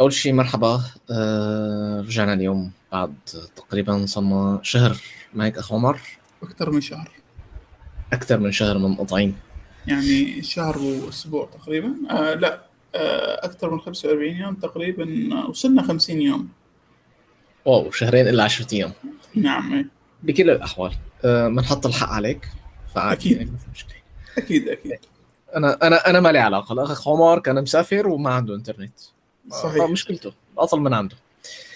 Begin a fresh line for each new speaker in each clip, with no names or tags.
أول شيء مرحبا آه رجعنا اليوم بعد تقريبا صرنا شهر ما هيك أخ عمر.
أكثر من شهر.
أكثر من شهر منقطعين
يعني شهر وأسبوع تقريبا. آه لا آه أكثر من 45 يوم تقريبا وصلنا 50 يوم.
واو شهرين إلا 10 أيام.
نعم.
بكل الأحوال آه بنحط الحق عليك
أكيد.
يعني مشكلة.
أكيد أكيد.
أنا أنا أنا ما لي علاقة الأخ عمر كان مسافر وما عنده إنترنت.
صحيح.
مشكلته. الأصل من عنده.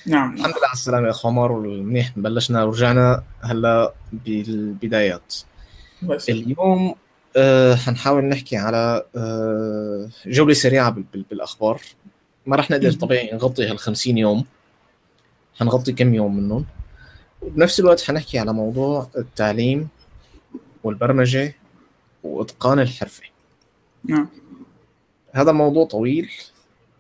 نعم.
الحمد لله على السلامة يا أخ عمر ومنيح بلشنا ورجعنا هلا بالبدايات.
بس
اليوم آه حنحاول نحكي على آه جولة سريعة بال- بال- بالأخبار. ما رح نقدر. طبيعي نغطي هال 50 يوم. حنغطي كم يوم منهم وبنفس الوقت حنحكي على موضوع التعليم والبرمجة وإتقان الحرفة.
نعم.
هذا موضوع طويل.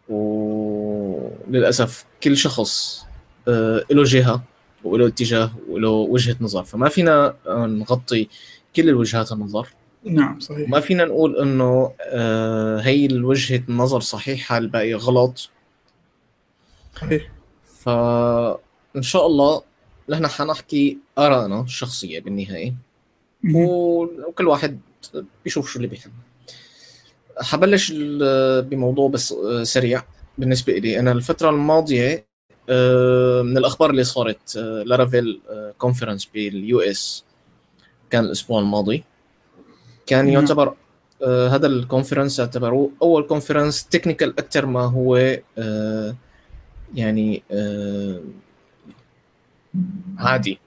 وللأسف كل شخص آه، له جهة وله اتجاه وله وجهة نظر. فما فينا نغطي كل الوجهات النظر.
نعم صحيح.
ما فينا نقول إنه آه، هي الوجهة النظر صحيحة الباقي غلط.
صحيح.
فإن شاء الله نحن حنحكي آرائنا الشخصية بالنهاية.
مهم.
وكل واحد بيشوف شو اللي بيحب. حبلش بموضوع بس آه، سريع بالنسبة لي أنا الفترة الماضية آه، من الأخبار اللي صارت Laravel آه، conference بال US كان الأسبوع الماضي. كان
نعم.
يعتبر هذا ال conference اعتبروه أول conference technical أكثر ما هو يعني عادي.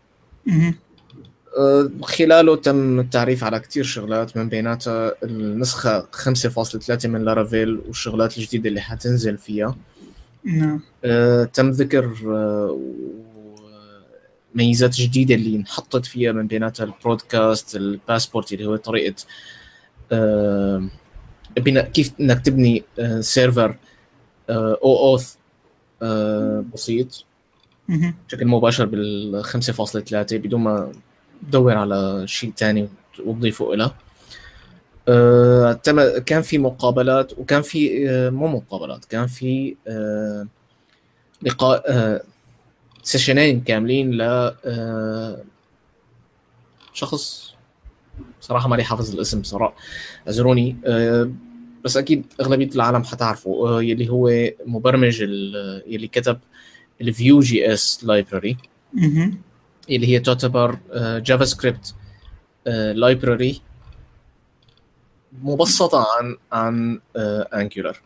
خلاله تم التعريف على كتير شغلات من بيناتها النسخة 5.3 من Laravel والشغلات الجديدة اللي حتنزل فيها.
نعم.
آه، تم ذكر آه، ميزات جديدة اللي انحطت فيها من بيناتها ال broadcast ال Passport اللي هو طريقة آه، كيف إنك تبني server أو auth بسيط. بشكل مباشر بال 5.3 بدون ما تدور على شيء تاني وتضيفه آه، تم كان في مقابلات وكان في آه، مو مقابلات كان في آه، لقاء session ين كاملين ل شخص صراحة مالي حافظ الاسم صراحة اعذروني بس أكيد أغلبية العالم حتعرفه يلي هو مبرمج يلي كتب ال Vue JS
library.
اللي هي تعتبر JavaScript library مبسطة عن عن Angular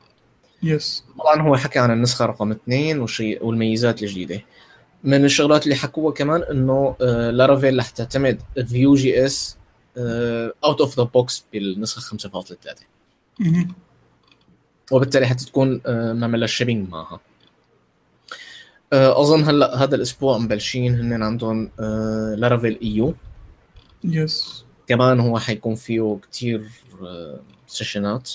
JS
طبعا هو حكى عن النسخة رقم اثنين والشيء والميزات الجديدة. من الشغلات اللي حكوها كمان إنه آه، Laravel رح تعتمد Vue JS out of the box بالنسخة 5.3
مهم.
وبالتالي حتكون آه، معمل shipping معها. آه، أظن هلأ هذا الأسبوع مبلشين هن عندهم آه، لارافيل ايو
يس
كمان هو حيكون فيه كتير آه، session ات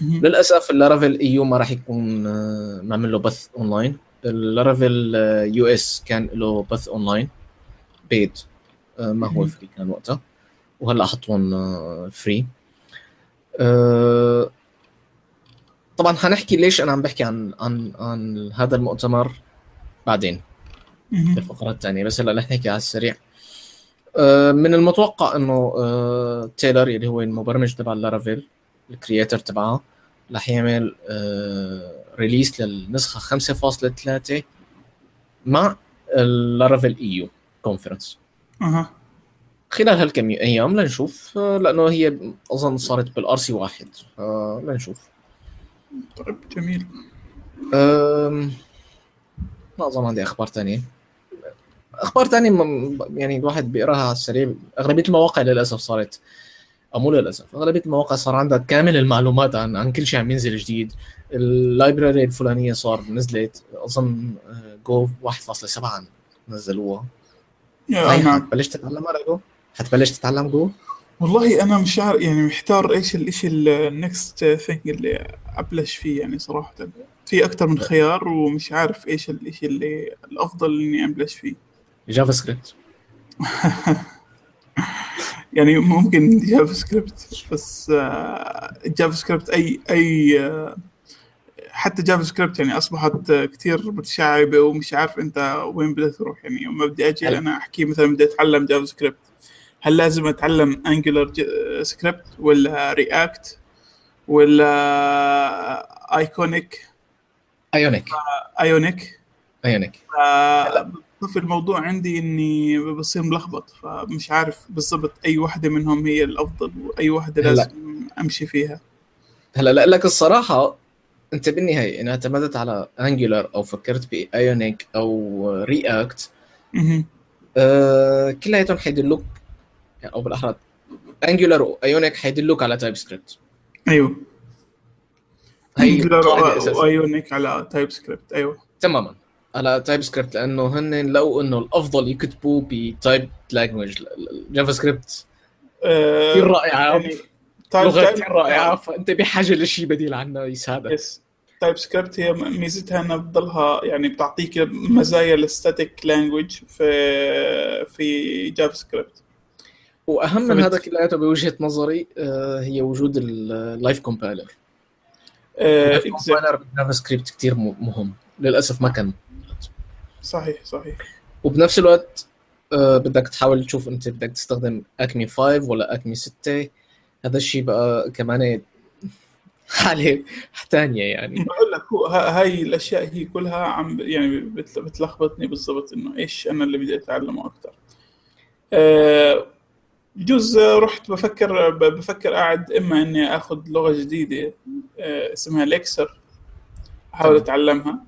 مهم.
للأسف ال Laravel EU ما راح يكون آه، معمل له بث online ال Laravel US كان له بث online paid آه، ما هو. free كان وقتها. وهلأ حطوه free آه، طبعا حنحكي ليش أنا عم بحكي عن عن عن هذا المؤتمر. بعدين
مهم.
بالفقرة الثانية بس هلا رح نحكي على السريع. آه، من المتوقع إنه آه، تايلر اللي هو المبرمج تبع لارافيل ال creator تبعها رح يعمل release للنسخة 5.3 مع اللارافيل EU conference
أها.
خلال هالكم أيام لنشوف لأنه هي أظن صارت بال RC واحد لنشوف.
طيب جميل.
أم، ما اظن عندي أخبار تانية. أخبار تانية م- يعني الواحد بيقراها على السريع. أغلبية المواقع للأسف صارت أو مو للأسف أغلبية المواقع صار عندها كامل المعلومات عن عن كل شيء عم ينزل جديد. ال library الفلانية صار نزلت أظن آه، جو 1.7 نزلوها.
يا نعم
حتبلش تتعلم على جو حتبلش تتعلم جو
والله أنا مش عارف يعني محتار إيش ال إيش ال next thing اللي أبلش فيه يعني صراحة. في أكثر من خيار ومش عارف إيش ال إيش اللي الأفضل إني أبلش فيه.
جافا سكريبت
يعني ممكن جافا سكريبت بس آه، جافا سكريبت أي أي آه، حتى جافا سكريبت يعني أصبحت كثير متشعبة ومش عارف أنت وين بدك تروح. يعني وما بدي
أجي
أنا أحكي مثلا بدي أتعلم جافا سكريبت هل لازم أتعلم Angular script ولا React ولا Ionic
Ionic
Ionic
Ionic
في الموضوع عندي إني بصير ملخبط فمش عارف بالضبط أي واحدة منهم هي الأفضل وأي واحدة
هلا.
لازم أمشي فيها.
هلا لا لك الصراحة أنت بالنهاية ان اعتمدت على Angular أو فكرت ب Ionic أو
React.
آه كلياتهم حيدلوك أو بالأحرى Angular و Ionic حيدلوك على
TypeScript
أيوه. و
Ionic على TypeScript أيوه.
تماما. على TypeScript لأنه هن لقوا إنه الأفضل يكتبوا ب typed language الجافا سكريبت كثير رائعة.
يعني
لغة
type
كثير رائعة. فأنت بحاجة لشيء بديل عنها يساعدك.
Yes TypeScript هي ميزتها إنها بتضلها يعني بتعطيك مزايا ال static language في في جافا سكريبت
وأهم من هذا كلياته بوجهة نظري آه، هي وجود
ال
live
compiler.
compiler بالجافا سكريبت كثير مهم. للأسف ما كان.
صحيح صحيح.
وبنفس الوقت آه، بدك تحاول تشوف أنت بدك تستخدم اكمي 5 ولا اكمي 6 هذا الشيء بقى كمان حالة ثانية يعني.
بقول لك هو ها- هاي الأشياء هي كلها عم يعني بت- بتلخبطني بالضبط إنه إيش أنا اللي بدي أتعلمه أكثر آه، بجوز رحت بفكر بفكر قاعد إما إني آخذ لغة جديدة آه، اسمها ليكسر
أحاول.
أتعلمها.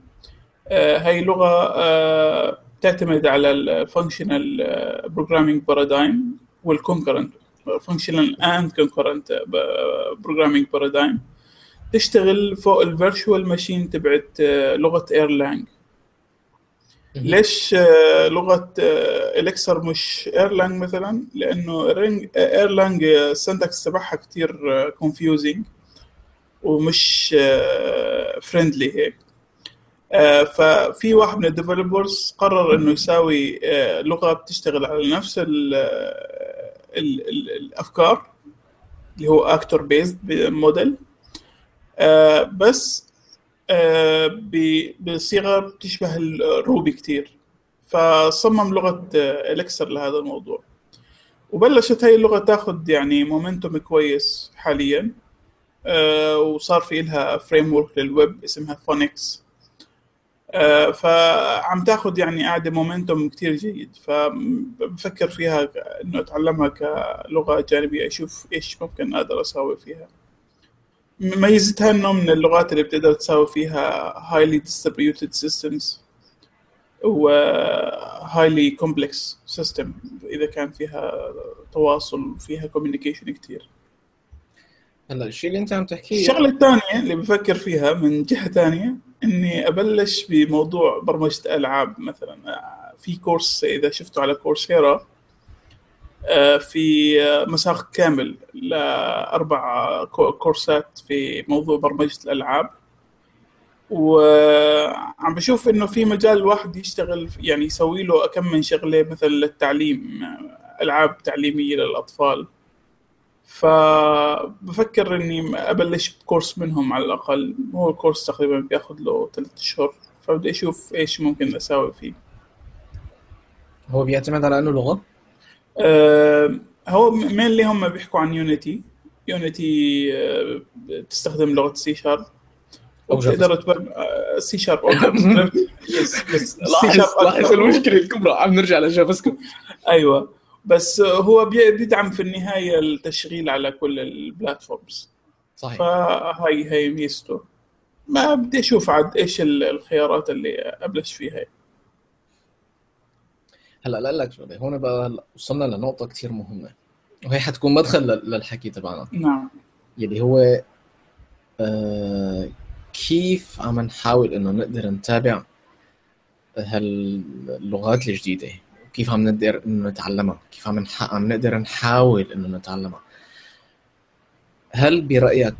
آه، هاي لغة آه، تعتمد على ال functional programming paradigm وال concurrent functional and concurrent programming paradigm تشتغل فوق ال virtual machine تبعت لغة Erlang ليش آه، لغة Elixir مش Erlang مثلا؟ لأنه Erlang ال syntax تبعها كثير confusing ومش friendly هيك. آه، ففي واحد من ال developers قرر إنه يساوي آه، لغة بتشتغل على نفس ال ال ال الأفكار اللي هو actor based model بس آه، بصيغة بتشبه ال Ruby كتير. فصمم لغة Elixir لهذا الموضوع. وبلشت هاي اللغة تاخذ يعني momentum كويس حاليا. آه، وصار في لها framework لل web اسمها فونكس آه، فعم تاخذ يعني قاعدة momentum كتير جيد. فبفكر فيها إنه أتعلمها كلغة جانبية أشوف إيش ممكن أقدر أسوي فيها. ميزتها انه من اللغات اللي بتقدر تساوي فيها highly distributed systems و highly complex system إذا كان فيها تواصل وفيها communication كتير.
هلا الشيء اللي أنت عم تحكيه
الشغلة الثانية اللي بفكر فيها من جهة ثانية إني أبلش بموضوع برمجة ألعاب مثلا. في كورس إذا شفته على كورسيرا في آه، مساق كامل لأربع كو- كورسات في موضوع برمجة الألعاب. وعم بشوف إنه في مجال الواحد يشتغل يعني يسوي له كم من شغلة مثلا للتعليم آه، ألعاب تعليمية للأطفال. فبفكر إني أبلش بكورس منهم على الأقل. هو الكورس تقريبا بياخذ له ثلاث أشهر. فبدي أشوف إيش ممكن أساوي فيه.
هو بيعتمد على أنه
لغة؟ هو مين هم بيحكوا عن يونيتي Unity بتستخدم لغة سي شارب وبتقدر تبرم سي شارب يس سي
لاحظ المشكلة الكبرى. عم نرجع لجافا سكريبت
أيوه. بس هو بي- بيدعم في النهاية التشغيل على كل ال platforms
صحيح.
فهاي هي ميزته. ما بدي أشوف عاد إيش ال- الخيارات اللي أبلش فيها.
هلا لا لك شغلة. هون بقى هلا وصلنا لنقطة كثير مهمة. وهي حتكون مدخل لل- للحكي تبعنا.
نعم.
يلي هو آه كيف عم نحاول إنه نقدر نتابع هاللغات الجديدة؟ كيف عم نقدر إنه نتعلمها؟ كيف عم نح... عم نقدر نحاول إنه نتعلمها؟ هل برأيك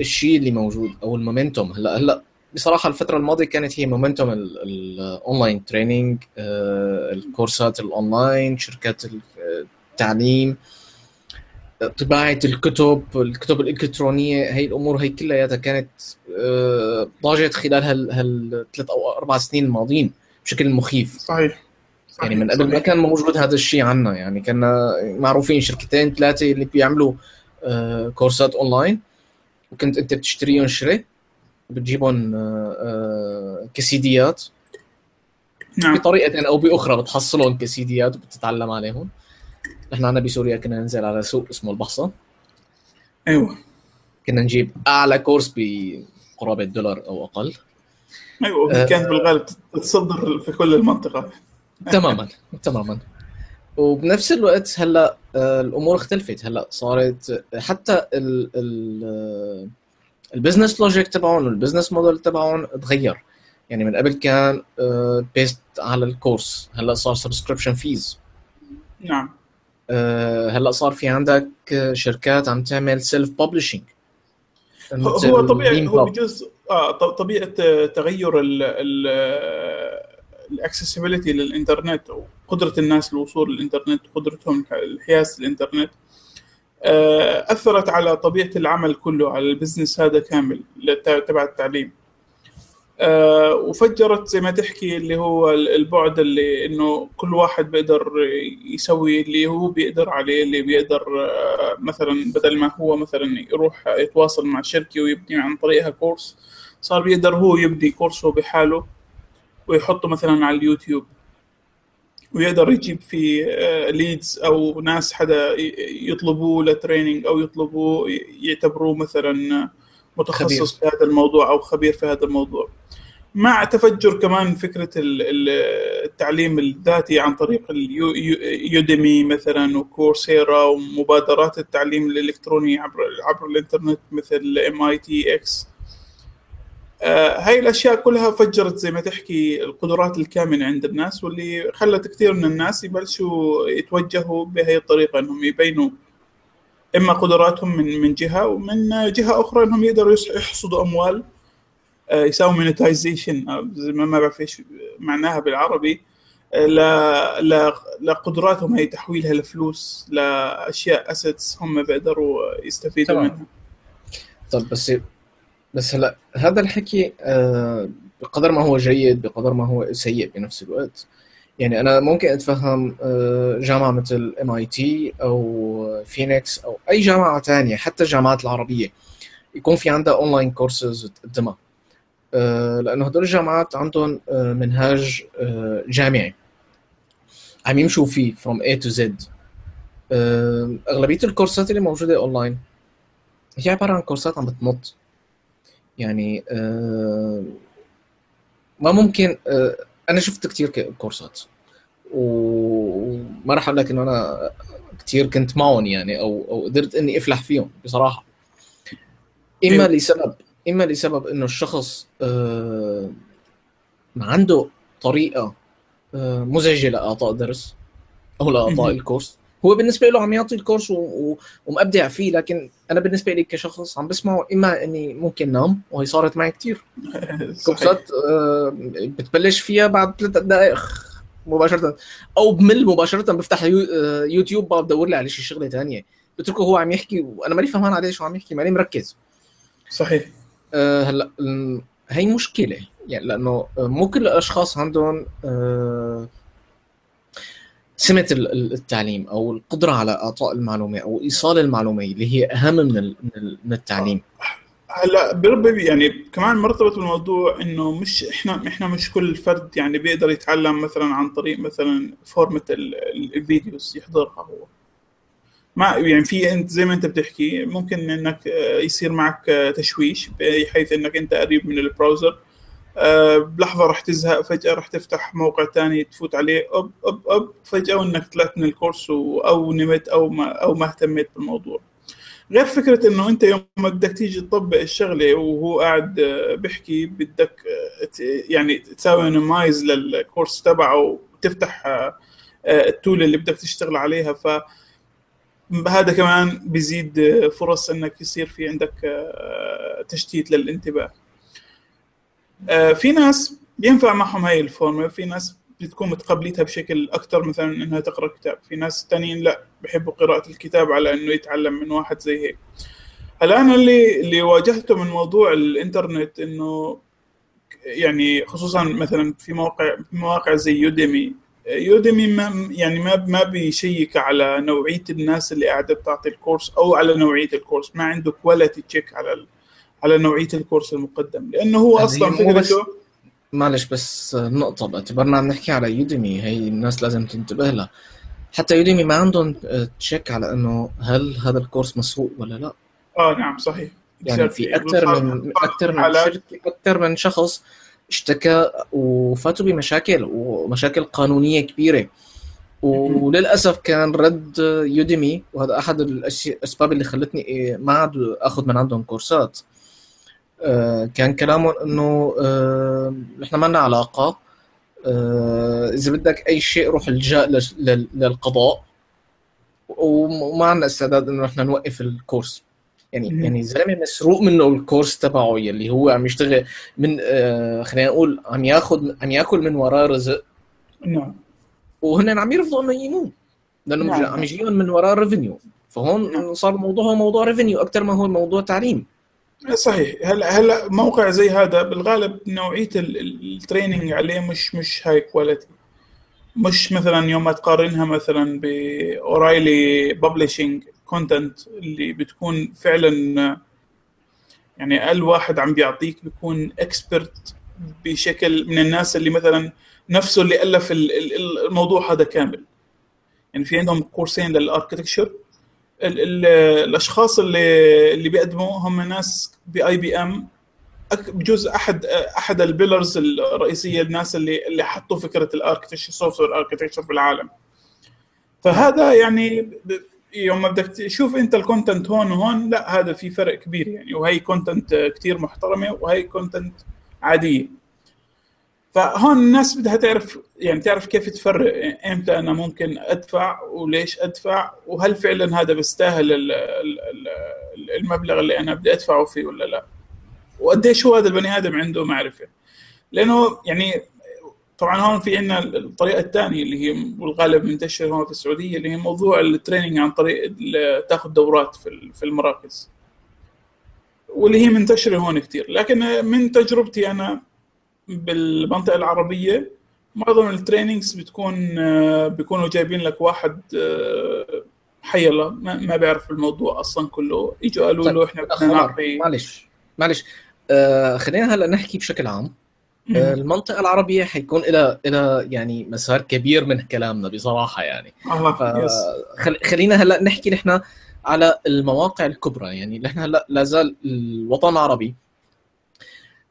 الشيء اللي موجود أو ال momentum هلا هلا بصراحة الفترة الماضية كانت هي momentum ال online training الكورسات الاونلاين شركات التعليم طباعة الكتب الكتب الإلكترونية هي الأمور هي كلياتها كانت آه، ضاجت خلال هال هالثلاث أو أربع سنين الماضيين بشكل مخيف.
صحيح.
يعني من قبل ما كان موجود هذا الشيء عنا. يعني كنا معروفين شركتين ثلاثة اللي بيعملوا آه، كورسات اونلاين وكنت أنت بتشتريهم شري. بتجيبهم آه، كسيديات.
نعم.
بطريقه أو بأخرى بتحصلهم كسيديات وبتتعلم عليهم. نحن عندنا بسوريا كنا ننزل على سوق اسمه البحصة.
أيوه.
كنا نجيب أعلى كورس بقرابة دولار أو أقل.
أيوه
آه.
كانت بالغالب تتصدر في كل المنطقة.
تماما تماما. وبنفس الوقت هلأ آه، الأمور اختلفت. هلأ صارت حتى ال ال ال business logic تبعهم وال business model تبعهم تغير. يعني من قبل كان based على الكورس هلا صار subscription fees
نعم.
هلا صار في عندك آه، شركات عم تعمل self publishing
هو طبيعي هو بجزء آه طبيعة آه، تغير ال accessibility للإنترنت أو قدره الناس للوصول للانترنت قدرتهم لحياز الإنترنت. آه، أثرت على طبيعة العمل كله على ال business هذا كامل تبع التعليم. آه، وفجرت زي ما تحكي اللي هو البعد اللي إنه كل واحد بيقدر يسوي اللي هو بيقدر عليه اللي بيقدر آه، مثلا بدل ما هو مثلا يروح يتواصل مع شركة ويبني عن طريقها كورس صار بيقدر هو يبني كورسه بحاله ويحطه مثلا على اليوتيوب. ويقدر يجيب فيه leads أو ناس حدا يطلبوه ل training أو يطلبوه يعتبروه مثلا متخصص في هذا الموضوع أو خبير في هذا الموضوع. مع تفجر كمان فكرة ال- ال- التعليم الذاتي عن طريق اليوديمي مثلا وكورسيرا ومبادرات التعليم الإلكتروني عبر عبر الإنترنت مثل MITx هاي الأشياء كلها فجرت زي ما تحكي القدرات الكامنة عند الناس واللي خلت كثير من الناس يبلشوا يتوجهوا بهي الطريقة إنهم يبينوا إما قدراتهم من من جهة ومن جهة أخرى إنهم يقدروا يحصدوا أموال آه، يساووا monetization زي ما ما بعرف إيش معناها بالعربي آه، لقدراتهم هي تحويلها لفلوس لاشياء assets هم بيقدروا يستفيدوا
تمام.
منها
طب بس بس هلا هذا الحكي آه، بقدر ما هو جيد بقدر ما هو سيء بنفس الوقت. يعني أنا ممكن أتفهم آه، جامعة مثل MIT أو فينيكس أو أي جامعة تانية حتى الجامعات العربية يكون في عندها online courses تقدمها. آه، لأنه هدول الجامعات عندهم منهاج جامعي. عم يمشوا فيه A to Z. آه، أغلبية الكورسات اللي موجودة اونلاين هي عبارة عن كورسات عم بتنط. يعني آه، ما ممكن آه، أنا شفت كتير ك- كورسات وما راح أقول لك إنه أنا كتير كنت معهم يعني أو أو قدرت إني أفلح فيهم بصراحة. إما لسبب إما لسبب إنه الشخص آه، ما عنده طريقة آه، مزعجة لاعطاء درس أو لاعطاء. الكورس. هو بالنسبة له عم يعطي الكورس و... و... ومبدع فيه لكن أنا بالنسبة لي كشخص عم بسمعه إما إني ممكن نام وهي صارت معي كثير كورسات آه، بتبلش فيها بعد ثلاث دقائق مباشرة أو بمل مباشرة بفتح يو... آه، يوتيوب بقعد بدور لي على شي شغلة ثانية بتركه هو عم يحكي وأنا ماني فهمان عليه شو عم يحكي ماني مركز.
صحيح.
آه، هلأ هي مشكلة يعني لأنه مو كل الأشخاص عندهم آه، سمه ال- ال- التعليم أو القدرة على إعطاء المعلومة أو إيصال المعلومة اللي هي أهم من من ال- من التعليم.
هلا بربي يعني كمان مرتبط بالموضوع إنه مش إحنا إحنا مش كل فرد يعني بيقدر يتعلم مثلا عن طريق مثلا format ال- ال- videos يحضرها هو. ما يعني في أنت زي ما أنت بتحكي ممكن إنك يصير معك تشويش بحيث إنك أنت قريب من ال browser بلحظة راح تزهق فجأة راح تفتح موقع تاني تفوت عليه أب أب أب فجأة وإنك طلعت من الكورس أو نمت أو ما أو ما اهتميت بالموضوع. غير فكرة إنه أنت يوم بدك تيجي تطبق الشغلة وهو قاعد آه، بيحكي بدك آه، يعني تساوي minimize للكورس تبعه وتفتح آه، آه، التول اللي بدك تشتغل عليها. ف هذا كمان بيزيد آه، فرص إنك يصير في عندك آه، تشتيت للانتباه. آه، في ناس بينفع معهم هاي الفورمة في ناس بتكون متقبليتها بشكل أكثر مثلا إنها تقرأ كتاب في ناس تانيين لا بحبوا قراءة الكتاب على إنه يتعلم من واحد زي هيك. هلا أنا اللي اللي واجهته من موضوع الإنترنت إنه يعني خصوصا مثلا في موقع في مواقع زي يوديمي. يوديمي ما يعني ما ما بيشيك على نوعية الناس اللي قاعدة بتعطي الكورس أو على نوعية الكورس ما عنده quality check على على نوعية الكورس المقدم لأنه هو أصلا فكرته
معلش بس نقطة باعتبارنا عم نحكي على يوديمي هي الناس لازم تنتبه لها. حتى يوديمي ما عندهم check على إنه هل هذا الكورس مسروق ولا لا.
آه نعم صحيح.
يعني في أكثر من أكثر من أكثر من شخص اشتكى وفاتوا بمشاكل ومشاكل قانونية كبيرة. وللأسف كان رد يوديمي وهذا أحد الأسباب اللي خلتني ما عاد أخذ من عندهم كورسات. آه، كان كلامهم إنه آه، نحن ما لنا علاقة. آه، إذا بدك أي شيء روح الجا للقضاء. وما عندنا استعداد إنه نحن نوقف الكورس. يعني مم. يعني زلمة مسروق منه الكورس تبعه يلي هو عم يشتغل من خلينا نقول عم ياخذ عم ياكل من وراه رزق.
نعم.
وهن عم يرفضوا إنه ينموه لأنه نعم. عم يجيهم من وراه revenue فهون نعم. صار الموضوع هو موضوع revenue أكثر ما هو موضوع تعليم.
صحيح. هلا هلا موقع زي هذا بالغالب نوعية ال training عليه مش مش هاي quality مش مثلا يوم ما تقارنها مثلا ب O'Reilly publishing content اللي بتكون فعلا يعني أقل واحد عم بيعطيك بيكون expert بشكل من الناس اللي مثلا نفسه اللي ألف الموضوع هذا كامل. يعني في عندهم كورسين لل architecture الأشخاص اللي اللي بيقدموا هم ناس ب IBM بجوز أحد أحد ال pillars الرئيسية الناس اللي اللي حطوا فكرة ال architecture software architecture في العالم. فهذا يعني يوم ما بدك تشوف أنت ال content هون وهون لا هذا في فرق كبير يعني. وهي content كثير محترمة وهي content عادية. فهون الناس بدها تعرف يعني تعرف كيف تفرق إمتى أنا ممكن أدفع وليش أدفع وهل فعلا هذا بيستاهل المبلغ اللي أنا بدي أدفعه فيه ولا لا؟ وقديش هو هذا البني آدم عنده معرفة؟ لأنه يعني طبعا هون في عندنا الطريقة الثانية اللي هي والغالب منتشرة هون في السعودية اللي هي موضوع ال training عن طريق تاخذ دورات في المراكز. واللي هي منتشرة هون كثير لكن من تجربتي أنا بالمنطقة العربية معظم ال trainings بتكون آه، بيكونوا جايبين لك واحد آه، حي الله ما بيعرف الموضوع أصلا كله. اجوا قالوا له إحنا بدنا
نعطي معلش معلش. آه خلينا هلأ نحكي بشكل عام. آه المنطقة العربية حيكون إلى إلى يعني مسار كبير من كلامنا بصراحة يعني. خلينا هلأ نحكي نحن على المواقع الكبرى. يعني نحن هلأ لا زال الوطن العربي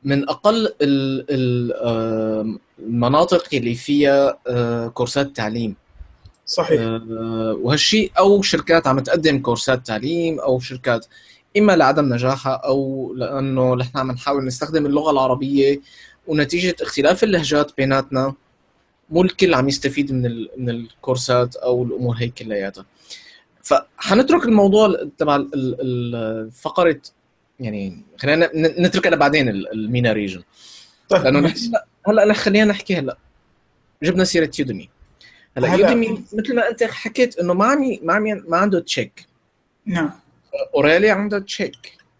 من أقل المناطق اللي فيها آه، كورسات تعليم.
صحيح.
آه، وهالشيء أو شركات عم تقدم كورسات تعليم أو شركات إما لعدم نجاحها أو لأنه نحن عم نحاول نستخدم اللغة العربية ونتيجة اختلاف اللهجات بيناتنا مو الكل عم يستفيد من من الكورسات أو الأمور هي كلياتها. فحنترك الموضوع تبع فقرة يعني خلينا نترك أنا بعدين المينا ريجن طيب. لأنه نحن هلا خلينا نحكي هلا. جبنا سيرة Udemy هلا Udemy مثل ما أنت حكيت إنه ما عم ما عم ما عنده check
نعم.
O'Reilly عنده check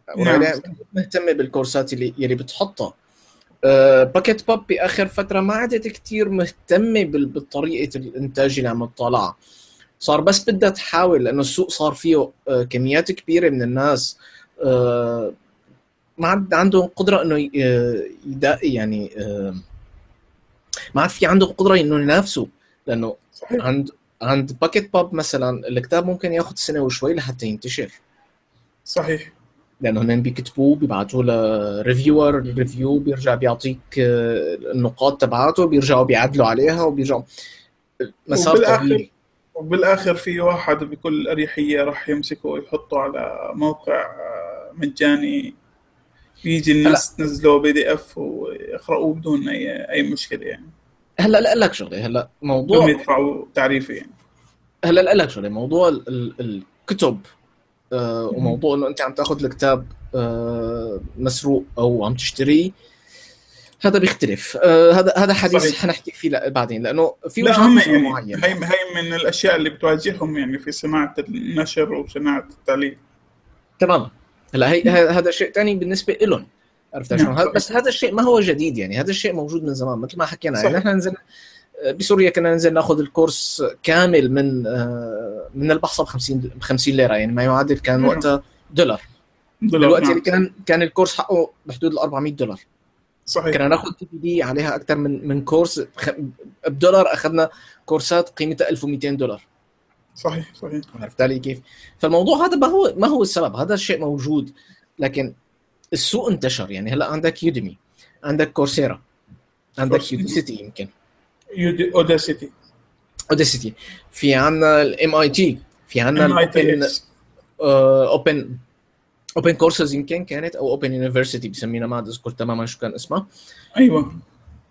O'Reilly نعم. مهتمة بالكورسات اللي يلي بتحطها. أه Packt Pub بآخر فترة ما عادت كثير مهتمة بالطريقة الإنتاج اللي عم تطالعها صار بس بدها تحاول لأنه السوق صار فيه أه كميات كبيرة من الناس. آه، ما عاد عندهم قدرة إنه يعني آه، ما عاد في عندهم قدرة إنه ينافسوا لأنه صحيح. عند عند Packt Pub مثلا الكتاب ممكن ياخذ سنة وشوي لحتى ينتشر.
صحيح.
لأنه هن بيكتبوه بيبعتوا له reviewer ال reviewer بيرجع بيعطيك آه، النقاط تبعاته بيرجعوا بيعدلوا عليها وبيرجعوا.
مسار طويل. وبالآخر في واحد بكل أريحية راح يمسكه ويحطه على موقع مجاني. بيجي الناس تنزلوه بي دي إف ويقرأوه بدون اي أي مشكلة يعني.
هلا لا لك شغلة. هلا موضوع
يدفعوا تعريفي يعني.
هلا لا لك شغلة. موضوع الكتب آه وموضوع إنه أنت عم تاخذ الكتاب آه مسروق أو عم تشتريه هذا بيختلف. آه هذا هذا حديث
صحيح.
حنحكي فيه بعدين لأنه في
لا هم يعني هي هي من الأشياء اللي بتواجههم يعني في صناعة النشر وصناعة التعليم.
تماما. هلا هي هذا شيء ثاني بالنسبة لهم عرفت
نعم،
شلون؟
صحيح.
بس هذا الشيء ما هو جديد يعني هذا الشيء موجود من زمان مثل ما حكينا
صحيح.
يعني نحن نزلنا بسوريا كنا ننزل ناخذ الكورس كامل من آه، من البحصه ب 50 ب 50 ليرة يعني ما يعادل كان
نعم.
وقتها دولار
دولار
دلوقتي
نعم.
اللي كان كان الكورس حقه بحدود ال 400 دولار
صحيح
كنا ناخذ تي دي عليها أكثر من من كورس بدولار أخذنا كورسات قيمتها 1200 دولار
صحيح صحيح.
عرفت علي كيف؟ فالموضوع هذا ما هو ما هو السبب. هذا الشيء موجود لكن السوق انتشر. يعني هلا عندك Udemy عندك Coursera عندك. Udacity يمكن.
يودي Udacity
Udacity في عندنا ال MIT في عندنا ال
open
open open courses يمكن كانت أو open university بسمينا ما اذكر تماما شو كان اسمها
أيوه.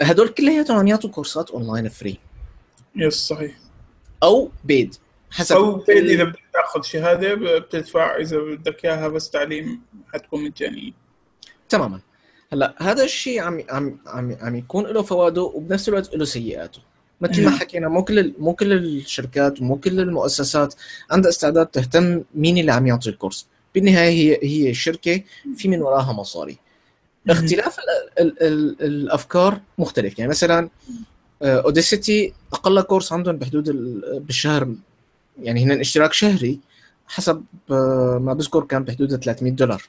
هدول كلياتهم عم يعطوا كورسات online free
يس صحيح.
أو بيد حسب
أو بيد إذا بدك تأخذ شهادة بتدفع إذا بدك إياها بس تعليم حتكون مجانية.
تماما. هلأ هذا الشيء عم عم عم عم يكون له فوائده وبنفس الوقت له سيئاته. مثل ما. حكينا مو كل ال- مو كل الشركات ومو كل المؤسسات عندها استعداد تهتم مين اللي عم يعطي الكورس. بالنهاية هي هي شركة في من وراها مصاري. اختلاف ال ال ال الأفكار مختلف. يعني مثلا Udacity أقل كورس عندهم بحدود ال- بالشهر يعني هن اشتراك شهري حسب آه، ما بذكر كان بحدود 300 دولار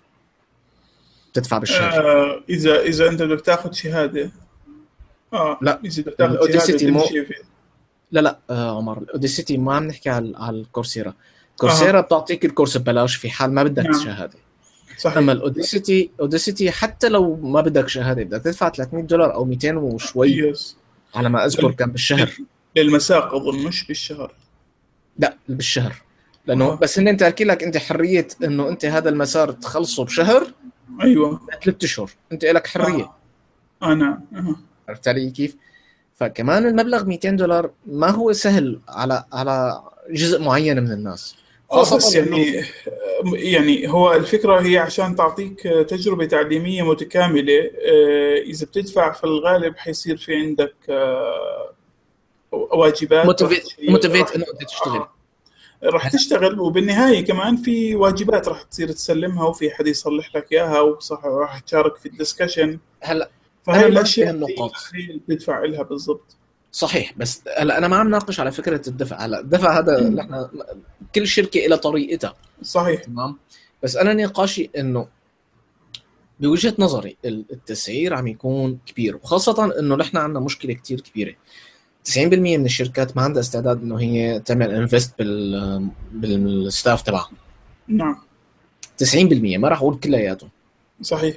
تدفع بالشهر.
آه إذا إذا أنت بدك تاخذ شهادة. آه
لا.
إذا بدك تاخذ شهادة
مو- لا لا آه عمر ال Udacity ما عم نحكي على على ال Coursera. Coursera بتعطيك الكورس ببلاش في حال ما بدك
نعم.
شهادة.
صحيح.
أما ال Udacity Udacity حتى لو ما بدك شهادة بدك تدفع 300 دولار أو 200 وشوي
يس
على ما أذكر كان بالشهر.
للمساق أظن مش بالشهر.
لا بالشهر. لأنه
آه.
بس هن تاركين لك أنت حرية إنه أنت هذا المسار تخلصه بشهر
أيوه.
ثلاث أشهر. أنت لك حرية.
آه, آه نعم. آه.
عرفت علي كيف؟ فكمان المبلغ 200 دولار ما هو سهل على على جزء معين من الناس.
آه
خاصة
بس يعني يعني هو الفكرة هي عشان تعطيك تجربة تعليمية متكاملة آه، إذا بتدفع في الغالب حيصير في عندك آه، واجبات
motivate
motivate
إنه أنت تشتغل.
آه، راح تشتغل وبالنهاية كمان في واجبات راح تصير تسلمها وفي حد يصلح لك إياها وصح راح تشارك في ال discussion
هلا
فهي اللي
النقاط.
بتدفع لها بالضبط.
صحيح بس هلا أنا ما عم ناقش على فكرة الدفع. هلا الدفع هذا نحن كل شركة لها طريقتها.
صحيح.
تمام؟ بس أنا نقاشي إنه بوجهة نظري ال- التسعير عم يكون كبير وخاصة إنه نحن عندنا مشكلة كتير كبيرة. 90% من الشركات ما عندها استعداد إنه هي تعمل انفست بال بالستاف تبعها.
نعم.
90% ما راح أقول كلياتهم
صحيح.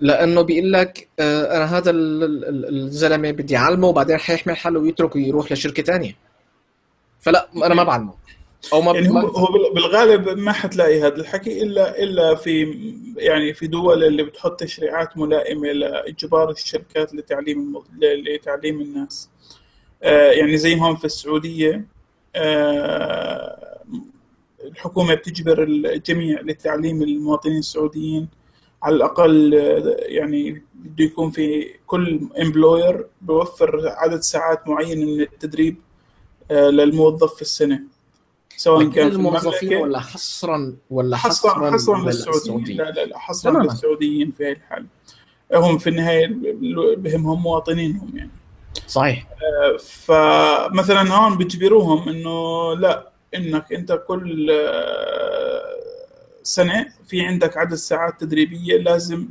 لأنه بيقول لك آه، أنا هذا ال- ال- ال- الزلمة بدي أعلمه وبعدين حيحمل حاله ويترك ويروح لشركة تانية. فلا أنا ما بعلمه. أو ما
يعني هو
ما-
هو بال- بالغالب ما حتلاقي هذا الحكي إلا إلا في يعني في دول اللي بتحط تشريعات ملائمة لإجبار الشركات لتعليم لتعليم الناس. يعني زي هون في السعودية آه، الحكومة بتجبر الجميع لتعليم المواطنين السعوديين. على الأقل آه، يعني بده يكون في كل امبلوير بوفر عدد ساعات معينة من التدريب آه، للموظف في السنة. سواء
لكل
كان في
الموظفين ولا حصرا ولا
حصرا
حصرا,
حصرا
للسعوديين؟
لا لا لا حصرا. للسعوديين في هاي الحالة. هم في النهاية بهمهم مواطنينهم يعني.
صحيح.
فمثلا هون بيجبروهم إنه لا إنك أنت كل آه، سنة في عندك عدد ساعات تدريبية لازم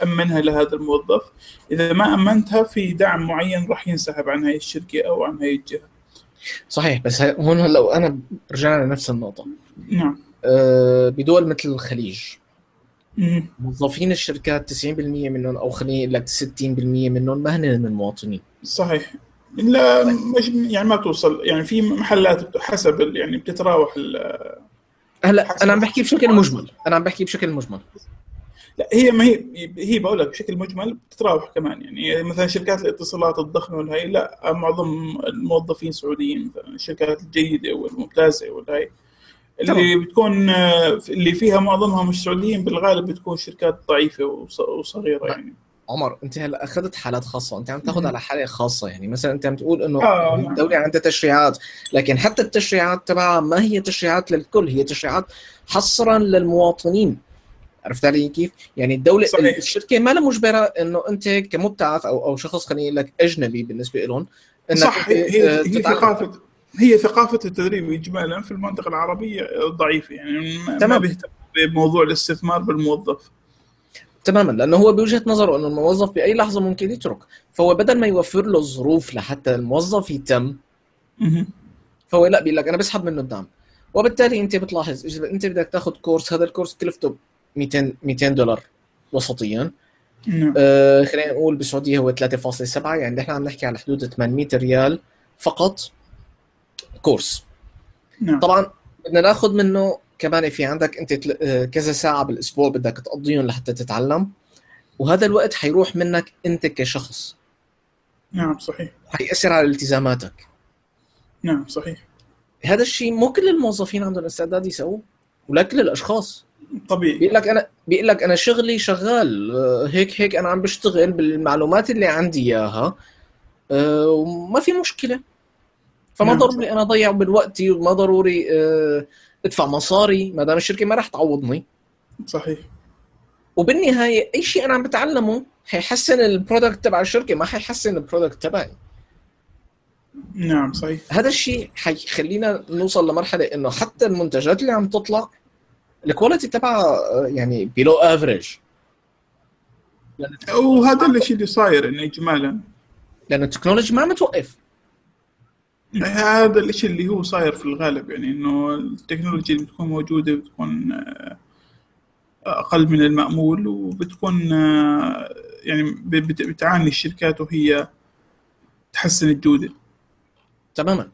تامنها لهذا الموظف. إذا ما أمنتها في دعم معين راح ينسحب عن هاي الشركة أو عن هاي الجهة.
صحيح بس هون هلأ أنا رجعنا لنفس النقطة.
نعم.
أه بدول مثل الخليج. موظفين الشركات 90% منهم أو خليني أقول لك 60% منهم ما هن من المواطنين.
صحيح. لا مش يعني ما توصل يعني في محلات حسب يعني بتتراوح ال-
هلا أنا عم بحكي بشكل مجمل. أنا عم بحكي بشكل مجمل.
لا هي ما هي هي بقول لك بشكل مجمل بتتراوح كمان. يعني مثلا شركات الاتصالات الضخمة والهي لا معظم الموظفين سعوديين مثلا الشركات الجيدة والممتازة والهي اللي بتكون آه، اللي فيها معظمها مش سعوديين بالغالب بتكون شركات ضعيفة وص- وصغيرة يعني
عمر انت هلا أخذت حالات خاصة انت عم تاخذ على حاله خاصة يعني مثلا انت عم تقول إنه
آه، نعم.
الدولة عندها تشريعات لكن حتى التشريعات تبعها ما هي تشريعات للكل هي تشريعات حصرا للمواطنين عرفت علي كيف؟ يعني الدولة
صحيح.
الشركة ما لها مجبرة إنه أنت كمبتعث أو أو شخص خليني أقول لك أجنبي بالنسبة لهم إنك
صح
أنت،
هي
آه،
هي
تتعلم.
هي ثقافة التدريب اجمالا في المنطقة العربية ضعيفة يعني ما- ما
تمام.
بيهتم بموضوع الاستثمار بالموظف.
تماما لأنه هو بوجهة نظره إنه الموظف بأي لحظة ممكن يترك. فهو بدل ما يوفر له الظروف لحتى الموظف يتم. فهو لا بيقول لك أنا بسحب منه الدعم. وبالتالي أنت بتلاحظ إذا أنت بدك تاخذ كورس هذا الكورس كلفته 200 200 دولار وسطيا.
نعم.
آه خلينا نقول بالسعودية هو 3.7 يعني نحن عم نحكي على حدود 800 ريال فقط. كورس.
نعم.
طبعا بدنا ناخذ منه كمان في عندك أنت آه، كذا ساعة بالأسبوع بدك تقضيهم لحتى تتعلم وهذا الوقت حيروح منك أنت كشخص.
نعم صحيح.
حيأثر على التزاماتك.
نعم صحيح.
هذا الشيء مو كل الموظفين عندهم استعداد يسووه ولا كل الأشخاص.
طبيعي.
بيقول لك أنا بيقول لك أنا شغلي شغال. آه، هيك هيك أنا عم بشتغل بالمعلومات اللي عندي إياها. آه، وما في مشكلة. فما
نعم.
ضروري أنا أضيع من وقتي وما ضروري آه، أدفع مصاري. ما دام الشركة ما راح تعوضني.
صحيح.
وبالنهاية أي شيء أنا عم بتعلمه حيحسن ال product تبع الشركة ما حيحسن ال product تبعي.
نعم صحيح.
هذا الشيء حيخلينا نوصل لمرحلة إنه حتى المنتجات اللي عم تطلع ال quality تبعها آه، يعني below average
وهذا الشيء اللي صاير يعني اجمالا.
لأنه التكنولوجيا ما عم توقف
هذا الشيء اللي هو صاير في الغالب يعني إنه التكنولوجيا اللي بتكون موجودة بتكون آه، أقل من المأمول وبتكون آه، يعني بت- بتعاني الشركات وهي تحسن الجودة.
تماما.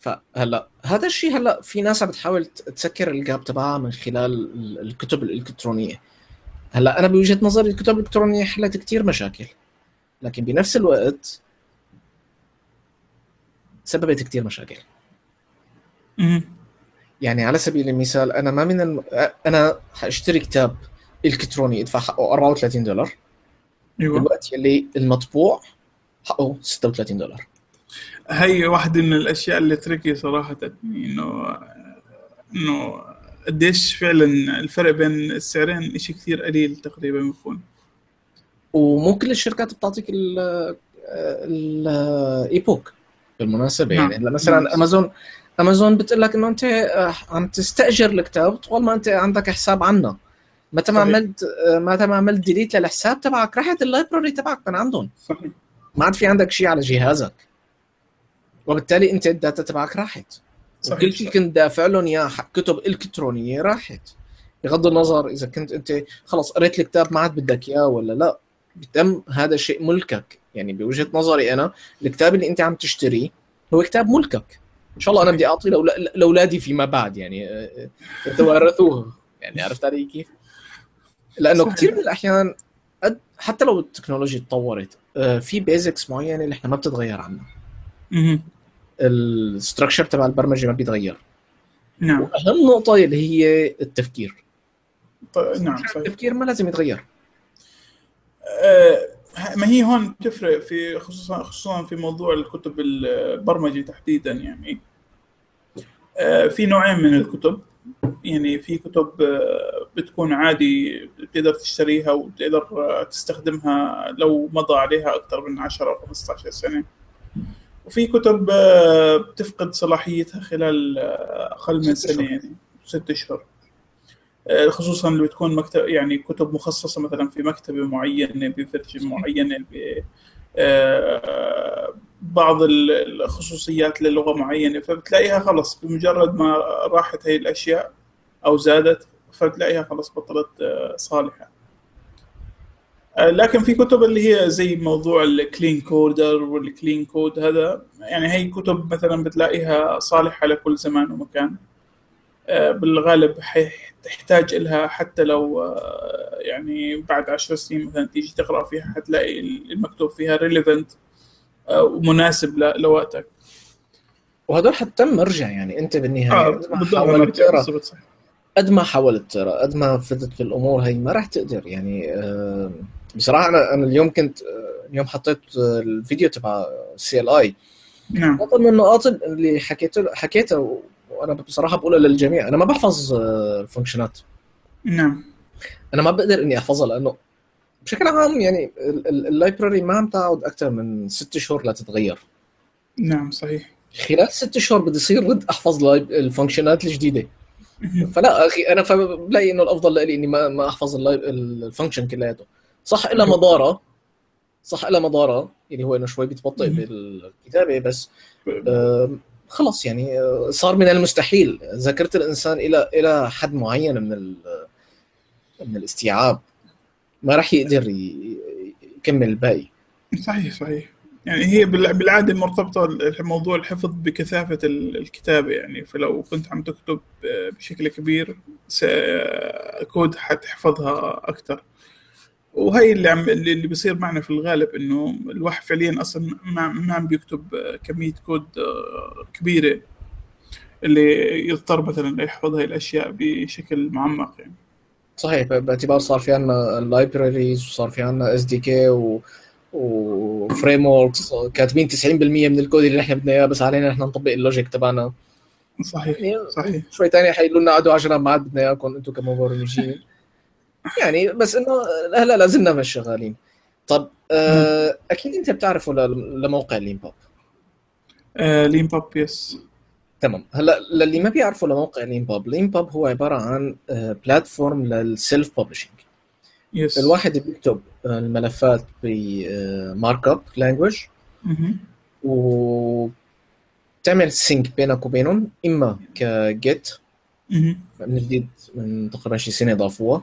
فهلأ هذا الشيء هلأ في ناس عم بتحاول ت- تسكر الجاب تبعها من خلال ال- الكتب الإلكترونية. هلأ أنا بوجهة نظري الكتب الإلكترونية حلت كتير مشاكل لكن بنفس الوقت سببت كتير مشاكل. يعني على سبيل المثال أنا ما من الم... أنا حأشتري كتاب إلكتروني ادفع حقه 34 دولار.
أيوه.
بالوقت يلي المطبوع حقه 36 دولار.
هي واحدة من الأشياء اللي تركي صراحة إنه إنه قديش فعلا الفرق بين السعرين إشي كثير قليل تقريبا بيكون
ومو كل الشركات بتعطيك ال ال e-book بالمناسبه
نعم.
يعني هلا مثلا
نعم.
Amazon Amazon بتقول لك إنه أنت آه، عم تستأجر الكتاب طول ما أنت عندك حساب عنا متى ما. عملت آه، متى ما عملت delete للحساب تبعك راحت ال library تبعك من عندهم
صحيح
ما عاد في عندك شيء على جهازك وبالتالي أنت ال data تبعك راحت
صحيح.
وكل شيء كنت دافع لهم إياه كتب إلكترونية راحت بغض النظر إذا كنت أنت خلص قريت الكتاب ما عاد بدك إياه ولا لا بتم هذا الشيء ملكك. يعني بوجهة نظري أنا الكتاب اللي أنت عم تشتريه هو كتاب ملكك. إن شاء الله أنا بدي أعطيه لأولا- لأولادي فيما بعد يعني آه، آه، يتوارثوه يعني عرفت علي كيف؟
لأنه.
كثير من الأحيان قد- حتى لو التكنولوجيا تطورت آه، في basics معينة اللي إحنا ما بتتغير عنها. الستركشر تبع البرمجة ما بيتغير.
نعم.
وأهم نقطة اللي هي التفكير.
نعم صحيح.
التفكير ما لازم يتغير.
آه، ما هي هون تفرق في خصوصا خصوصا في موضوع الكتب البرمجة تحديدا يعني. آه، في نوعين من الكتب. يعني في كتب آه، بتكون عادي بتقدر تشتريها وتقدر آه، تستخدمها لو مضى عليها أكثر من 10 أو 15 سنة. وفي كتب بتفقد صلاحيتها خلال أقل من سنة. يعني. ست أشهر. خصوصا اللي بتكون مكتب يعني كتب مخصصة مثلا في مكتبة معينة بفرجة معينة ب آه، بعض ال- الخصوصيات للغة معينة فبتلاقيها خلص بمجرد ما راحت هي الأشياء أو زادت فبتلاقيها خلص بطلت آه، صالحة. آه، لكن في كتب اللي هي زي موضوع ال Clean Coder وال Clean Code هذا يعني هي كتب مثلا بتلاقيها صالحة لكل زمان ومكان. آه، بالغالب حي- تحتاج إلها حتى لو آه، يعني بعد عشر سنين مثلا تيجي تقرأ فيها حتلاقي المكتوب فيها relevant آه، ومناسب لوقتك.
وهدول حتى مرجع يعني أنت
بالنهاية
قد ما
بالضبط
حاولت
تقرأ
قد ما حاولت تقرأ قد ما فدت بالأمور هي ما راح تقدر يعني آه، بصراحة أنا أنا اليوم كنت اليوم حطيت الفيديو تبع CLI
نعم.
نقطه من النقاط اللي حكيت حكيتها وأنا بصراحة بقولها للجميع أنا ما بحفظ ال functionات
نعم.
أنا ما بقدر إني أحفظها لأنه بشكل عام يعني ال library ما عم تقعد أكثر من ست شهور لتتغير
نعم صحيح.
خلال ست شهور بدي يصير رد أحفظ ال functionات الجديدة. فلا أخي أنا بلاقي إنه الأفضل لي إني ما ما أحفظ ال function كلياته. صح
أيوة.
مضارة. صح إلها مضارة اللي هو إنه شوي بتبطئ. بالكتابة بس خلص يعني آه، صار من المستحيل. ذاكرة الإنسان إلى إلى حد معين من ال- من الاستيعاب. ما راح يقدر يكمل الباقي.
صحيح صحيح. يعني هي بال- بالعادة مرتبطة موضوع الحفظ بكثافة ال- الكتابه يعني. فلو كنت عم تكتب آه، بشكل كبير كود حتحفظها أكثر وهي اللي عم اللي اللي بيصير معنا في الغالب إنه الواحد فعليا أصلا ما ما عم بيكتب آه، كمية كود آه، كبيرة اللي يضطر مثلا يحفظ هاي الأشياء بشكل معمق يعني.
صحيح باعتبار صار في عندنا ال libraries وصار في عندنا SDK و و frameworks كاتبين 90% من الكود اللي نحن بدنا إياه بس علينا نحن نطبق ال logic تبعنا.
صحيح
يعني
صحيح.
شوي تاني حيقولوا لنا قعدوا 10 ما عاد بدنا إياكم أنتم كمبرمجين. يعني بس إنه هلا لا زلنا مش شغالين طب آه أكيد أنت بتعرفوا لموقع Leanpub
آه Leanpub yes
تمام. هلا للي ما بيعرفوا لموقع Leanpub Leanpub هو عبارة عن platform لل self publishing
yes
الواحد بيكتب آه، الملفات ب markup language
مهم.
وتعمل sync بينك وبينهم إما ك
Git.
من جديد من تقريبا شي سنة ضافوها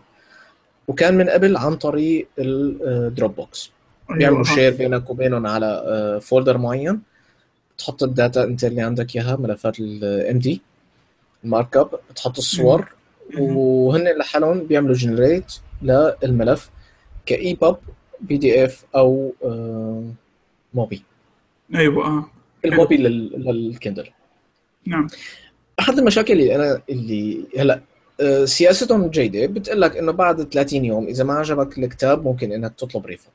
وكان من قبل عن طريق ال Dropbox بيعملوا
أيوة.
share بينك وبينهم على folder معين. تحط ال data انت اللي عندك إياها ملفات ال MD ال markup بتحط الصور. وهن لحالهم بيعملوا generate للملف ك EPUB PDF أو آه، MOBI أيوه آه.
ال MOBI
لل- لل Kindle.
نعم.
أحد المشاكل اللي أنا اللي هلأ آه، سياستهم جيدة. بتقول لك إنه بعد 30 يوم إذا ما عجبك الكتاب ممكن انك تطلب refund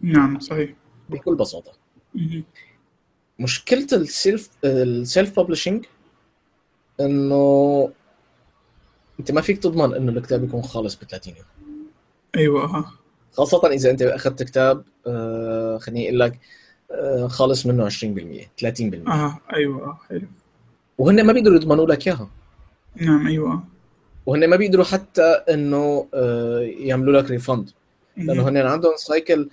نعم صحيح.
بكل بساطة.
مشكلة
ال self ال self publishing إنه أنت ما فيك تضمن إنه الكتاب يكون خالص ب 30 يوم.
أيوه
خاصة إذا أنت أخذت كتاب آه، خليني أقول لك آه، خالص منه 20% 30%
آه أيوه حلو.
وهن ما بيقدروا يضمنوا لك إياها.
نعم أيوه.
وهن ما بيقدروا حتى إنه آه، يعملوا لك refund
لأنه.
هن عندهم cycle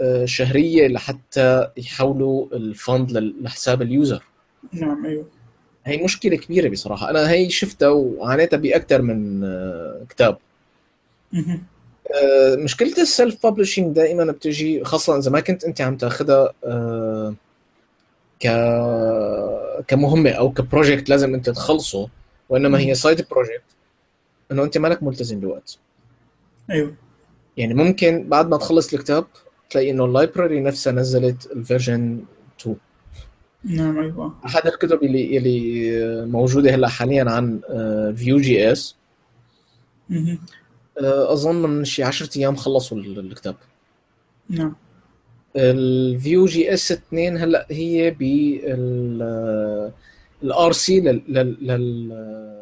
آه، شهرية لحتى يحولوا ال fund لحساب ال user.
نعم أيوه.
هي مشكلة كبيرة بصراحة. أنا هي شفتها وعانيتها باكثر من آه، كتاب. مشكلة ال self publishing دائما بتجي خاصة إذا ما كنت أنت عم تأخذها ك كمهمة أو ك project لازم أنت تخلصه وإنما هي side project إنه أنت مالك ملتزم بوقت
أيوه.
يعني ممكن بعد ما تخلص الكتاب تلاقي إنه ال library نفسها نزلت ال version 2
نعم أيوه. آه.
احد الكتب اللي اللي موجودة هلا حاليا عن Vue
JS.
أظن من شي 10 أيام خلصوا ال- الكتاب.
نعم.
ال Vue JS 2 هلا هي بال ال RC لل لل لل-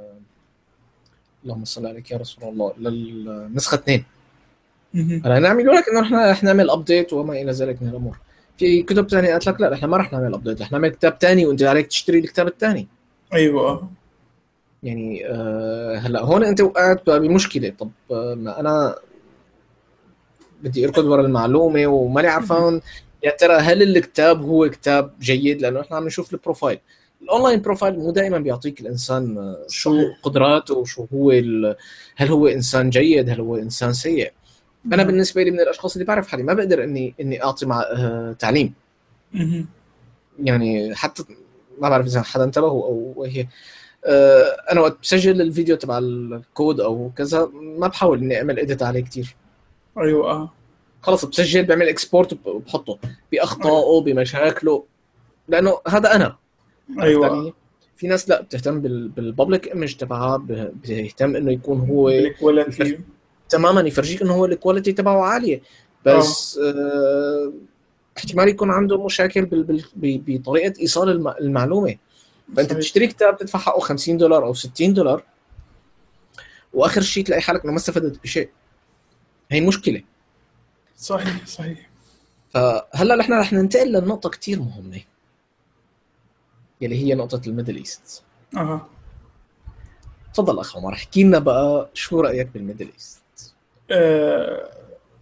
اللهم صل عليك يا رسول الله للنسخه 2
مهم.
هلا نعمل لك انه إحنا رح نعمل update وما إلى ذلك من الأمور. في كتب ثانية قالت لك لا إحنا ما رح نعمل update رح نعمل كتاب ثاني وإنت عليك تشتري الكتاب الثاني
أيوه. آه.
يعني آه هلا هون أنت وقعت بمشكلة. طب آه ما أنا بدي أركض ورا المعلومة وماني عرفان يا ترى هل الكتاب هو كتاب جيد؟ لأنه إحنا عم نشوف ال profile. ال online profile مو دائما بيعطيك الإنسان آه، شو. قدراته وشو هو ال- هل هو إنسان جيد هل هو إنسان سيء. أنا بالنسبة لي من الأشخاص اللي بعرف حالي ما بقدر إني إني أعطي مع آه تعليم. يعني حتى ما بعرف إذا حدا انتبه أو هي. آه، أنا وقت بسجل الفيديو تبع الكود أو كذا ما بحاول إني أعمل edit عليه كتير.
أيوه آه.
خلص بسجل بعمل export وبحطه بأخطائه بمشاكله. لأنه هذا أنا.
أيوه.
يعني في ناس لا بتهتم بال public image تبعها ب- بتهتم إنه يكون هو
ال quality
تماما يفرجيك إنه هو ال quality تبعه عالية. بس آه. احتمال يكون عنده مشاكل بطريقة إيصال الم- المعلومة.
فأنت.
بتشتري كتاب بتدفع حقه 50 دولار أو 60 دولار وآخر شيء تلاقي حالك إنه ما استفدت بشيء. هي مشكلة.
صحيح صحيح.
فهلأ نحن رح ننتقل لنقطة كتير مهمة. يلي هي نقطة ال Middle
East. أها.
تفضل اخ عمر احكي لنا بقى شو رأيك بال Middle East؟
آه،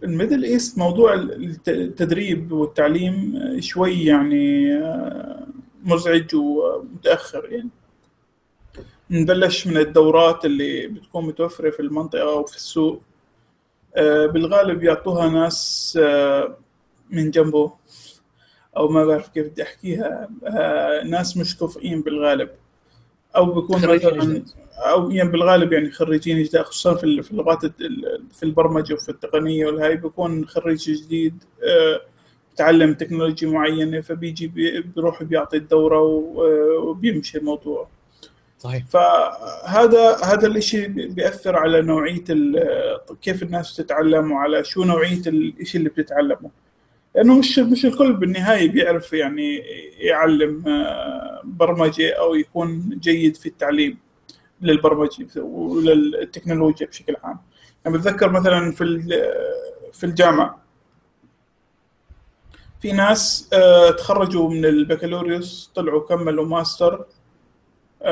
ال Middle East موضوع الت- التدريب والتعليم شوي يعني آه، مزعج ومتأخر يعني. نبلش من الدورات اللي بتكون متوفرة في المنطقة أو في السوق. آه، بالغالب يعطوها ناس آه، من جنبه. أو ما بعرف كيف بدي أحكيها آه، ناس مش كفؤين بالغالب. أو بيكون مثلا. أو يعني بالغالب يعني خريجين جداد خصوصا في في اللغات في البرمجة وفي التقنية والهاي بيكون خريج جديد آه، بتعلم technology معينة فبيجي بي- بيروح بيعطي الدورة آه، وبيمشي الموضوع.
صحيح.
فهذا هذا الإشي بي- بيأثر على نوعية ال- كيف الناس بتتعلم وعلى شو نوعية الإشي اللي بتتعلمه. لأنه مش مش الكل بالنهاية بيعرف يعني يعلم آه، برمجة أو يكون جيد في التعليم للبرمجة وللتكنولوجيا بشكل عام يعني بتذكر مثلا في ال- في الجامعة في ناس آه، تخرجوا من البكالوريوس طلعوا كملوا ماستر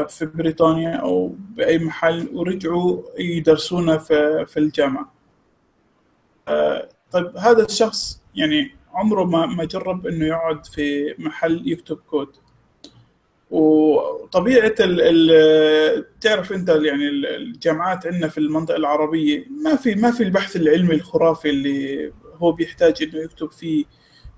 في بريطانيا أو بأي محل ورجعوا يدرسونا في في الجامعة. آه، طيب هذا الشخص يعني عمره ما ما جرب إنه يقعد في محل يكتب كود. وطبيعة ال ال تعرف أنت يعني ال- الجامعات عندنا في المنطقة العربية ما في ما في البحث العلمي الخرافي اللي هو بيحتاج إنه يكتب فيه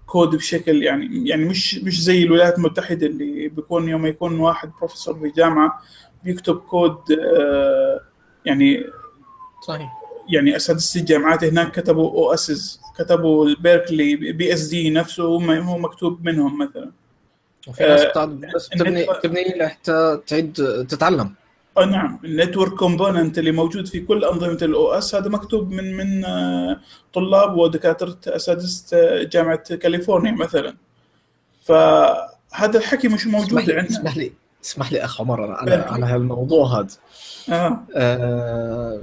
كود بشكل يعني يعني مش مش زي الولايات المتحدة اللي بيكون يوم يكون واحد بروفيسور في جامعة بيكتب كود آه، يعني
صحيح
يعني أساتذة الجامعات هناك كتبوا OSes كتبوا ال Berkeley BSD نفسه هو مكتوب منهم مثلا.
وفي ناس
آه،
بس ال
network-
بتبني لحتى تعيد تتعلم.
آه نعم. ال network component اللي موجود في كل أنظمة ال OS هذا مكتوب من من آه، طلاب ودكاترة أساتذة جامعة كاليفورنيا مثلا. فهذا الحكي مش موجود عندنا.
اسمح لي اسمح لي اخ عمر على
بارك
على هالموضوع هذا.
آه.
آه،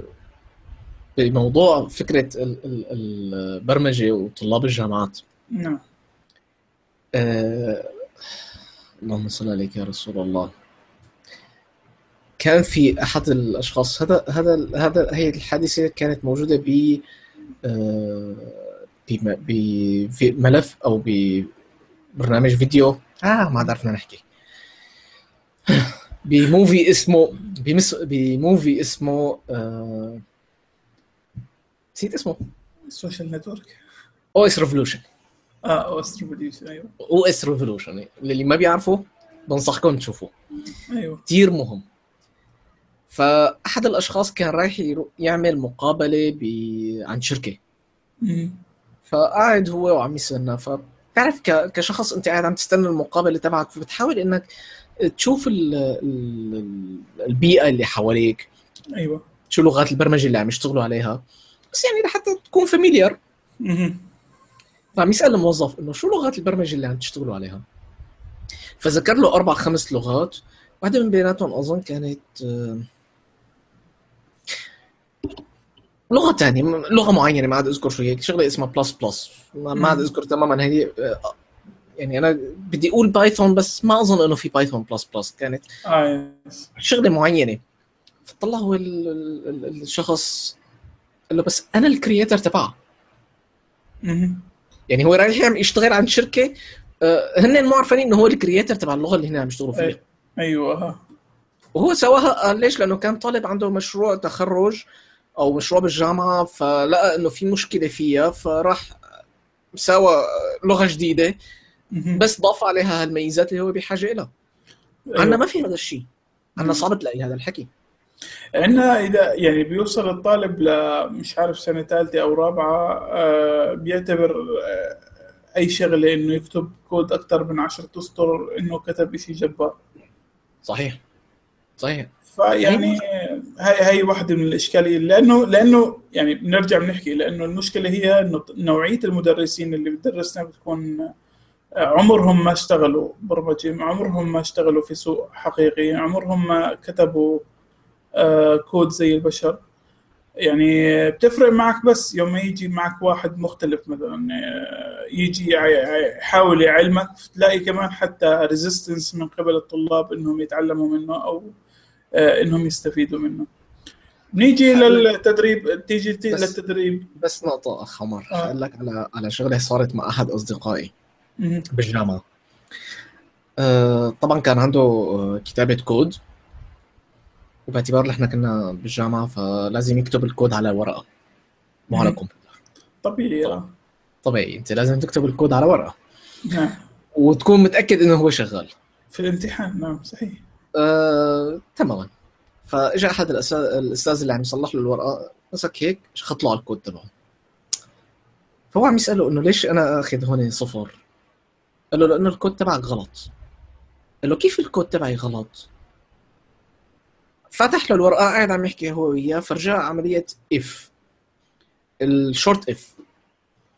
بموضوع فكرة ال- ال- البرمجة وطلاب الجامعات.
نعم.
آه، اللهم صل عليك يا رسول الله. كان في أحد الأشخاص هذا هذا هذا هي الحادثة كانت موجودة ب آه، بم- بملف أو ببرنامج فيديو. آه ما عاد عرفنا نحكي. ب movie اسمه بمس ب movie اسمه آه، نسيت اسمه. ال Social Network.
OS Revolution. آه OS Revolution
أيوه. OS Revolution. اللي ما بيعرفوا بنصحكم تشوفوه.
أيوه.
كثير مهم. فأحد الأشخاص كان رايح يعمل مقابلة ب... عن شركة.
مم.
فقاعد هو وعم يستنى. فبتعرف ك... كشخص أنت قاعد عم تستنى المقابلة تبعك فبتحاول إنك تشوف ال... ال... البيئة اللي حواليك.
أيوه.
شو لغات البرمجة اللي عم يشتغلوا عليها. بس يعني لحتى تكون فاميليار. فعم يسال الموظف إنه شو لغات البرمجة اللي عم تشتغلوا عليها؟ فذكر له أربع خمس لغات. واحدة من بيناتهم أظن كانت آه، لغة ثانية لغة معينة ما عاد أذكر شو هي شغلة اسمها plus plus ما عاد أذكر تماما هي آه، يعني أنا بدي أقول Python بس ما أظن إنه في Python plus plus كانت
يس
شغلة معينة. فطلع هو ال- ال- ال- الشخص قال له بس أنا ال creator
تبعها.
يعني هو رايح يشتغل عند شركة آه، هن مو عارفين إنه هو ال creator تبع اللغة اللي هن عم يشتغلوا فيها
أيوه ها.
وهو سواها قال ليش لأنه كان طالب عنده مشروع تخرج أو مشروع بالجامعة فلقى إنه في مشكلة فيها فراح سوى لغة
جديدة.
بس ضاف عليها هالميزات اللي هو بحاجة لها
أيوة.
عندنا ما في هذا الشيء عندنا. صعب تلاقي هذا الحكي
عندنا إذا يعني بيوصل الطالب ل مش عارف سنة ثالثة أو رابعة آه، بيعتبر آه، أي شغلة إنه يكتب كود أكثر من عشرة أسطر إنه كتب شيء جبار.
صحيح. صحيح.
فيعني هاي هاي واحدة من الإشكالية. لأنه لأنه يعني بنرجع بنحكي لأنه المشكلة هي إنه نوعية المدرسين اللي بتدرسنا بتكون عمرهم ما اشتغلوا برمجة عمرهم ما اشتغلوا في سوق حقيقي عمرهم ما كتبوا آه، كود زي البشر. يعني بتفرق معك بس يوم ما يجي معك واحد مختلف مثلا آه، يجي يحاول يعلمك تلاقي كمان حتى resistance من قبل الطلاب إنهم يتعلموا منه أو آه، إنهم يستفيدوا منه. نيجي للتدريب تيجي بس
للتدريب. بس نقطة أخ عمر آه. أقول لك على على شغلة صارت مع أحد أصدقائي بالجامعة. آه طبعا كان عنده آه، كتابة كود. وباعتبار إحنا كنا بالجامعة فلازم يكتب الكود على ورقة. مو على كمبيوتر.
طبيعي آه.
طبيعي. انت لازم تكتب الكود على ورقة. نعم. وتكون متأكد إنه هو شغال.
في الامتحان نعم صحيح.
آه، تماما. فاجى أحد الأستاذ اللي عم يصلح له الورقة مسك هيك شخط له على الكود تبعه. فهو عم يسأله إنه ليش أنا أخذ هون صفر؟ قال له لأنه الكود تبعك غلط. قال له كيف الكود تبعي غلط؟ فتح له الورقة قاعد عم يحكي هو وياه فرجاه عملية if ال short if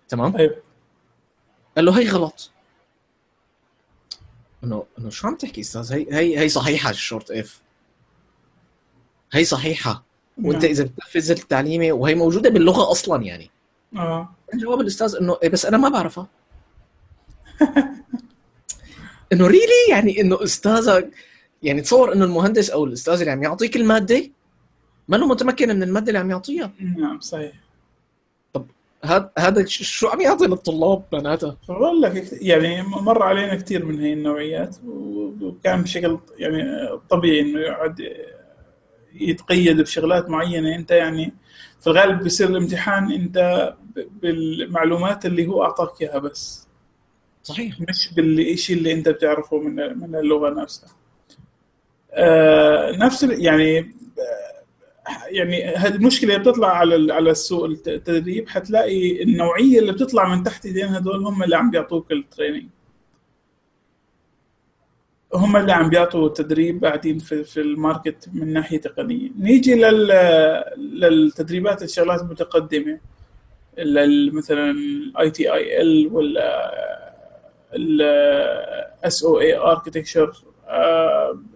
تمام؟
أيوه
قال له هي غلط. إنه إنه شو عم تحكي أستاذ؟ هي هي هي صحيحة ال short if هي صحيحة. وأنت نعم. إذا بتنفذ التعليمة وهي موجودة باللغة أصلا يعني.
آه.
جواب الأستاذ إنه إيه بس أنا ما بعرفها. إنه really يعني إنه أستاذك يعني تصور إنه المهندس أو الأستاذ اللي عم يعطيك المادة ما له متمكن من المادة اللي عم يعطيها؟
نعم صحيح.
هذا هذا شو عم يعطي للطلاب معناتها؟
بقول لك يعني مر علينا كثير من هي النوعيات وكان بشكل يعني طبيعي إنه يقعد يتقيد بشغلات معينة. أنت يعني في الغالب بيصير الامتحان أنت بالمعلومات اللي هو أعطاك إياها بس.
صحيح.
مش بالشيء اللي أنت بتعرفه من من اللغة نفسها. نفس يعني يعني هذه المشكلة بتطلع على على السوق التدريب حتلاقي النوعية اللي بتطلع من تحت ايدين هدول هم اللي عم بيعطوك ال training هم اللي عم بيعطوا التدريب قاعدين في, في ال market من ناحية تقنية. نيجي لل للتدريبات الشغلات المتقدمة مثلا ال ITIL ولا ال SOA architecture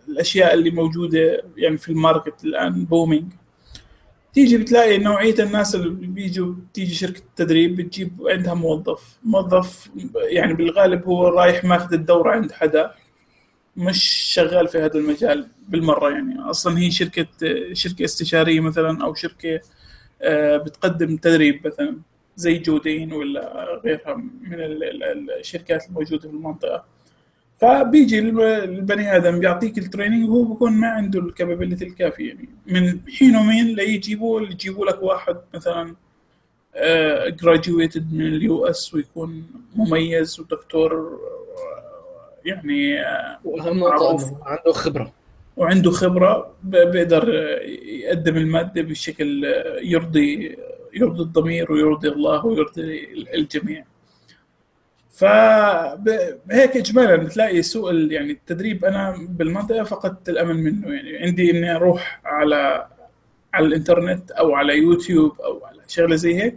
الأشياء اللي موجودة يعني في ال market الآن booming تيجي بتلاقي نوعية الناس اللي بيجوا تيجي شركة تدريب بتجيب عندها موظف. موظف يعني بالغالب هو رايح ماخذ الدورة عند حدا مش شغال في هذا المجال بالمرة يعني. أصلا هي شركة شركة استشارية مثلا أو شركة آه، بتقدم تدريب مثلا زي جودين ولا غيرها من الشركات الموجودة في المنطقة. فبيجي البني آدم بيعطيك ال training وهو بكون ما عنده ال capability الكافية. يعني من حين ومين ليجيبوا يجيبوا لك واحد مثلا graduated آه، من ال US ويكون مميز ودكتور آه، يعني
آه، واهم نقطه عنده خبرة؟
وعنده خبرة بيقدر يقدم المادة بشكل يرضي يرضي الضمير ويرضي الله ويرضي الجميع. فهيك اجمالا بتلاقي سوق يعني التدريب. أنا بالمنطقة فقدت الأمل منه. يعني عندي إني أروح على على الإنترنت أو على يوتيوب أو على شغلة زي هيك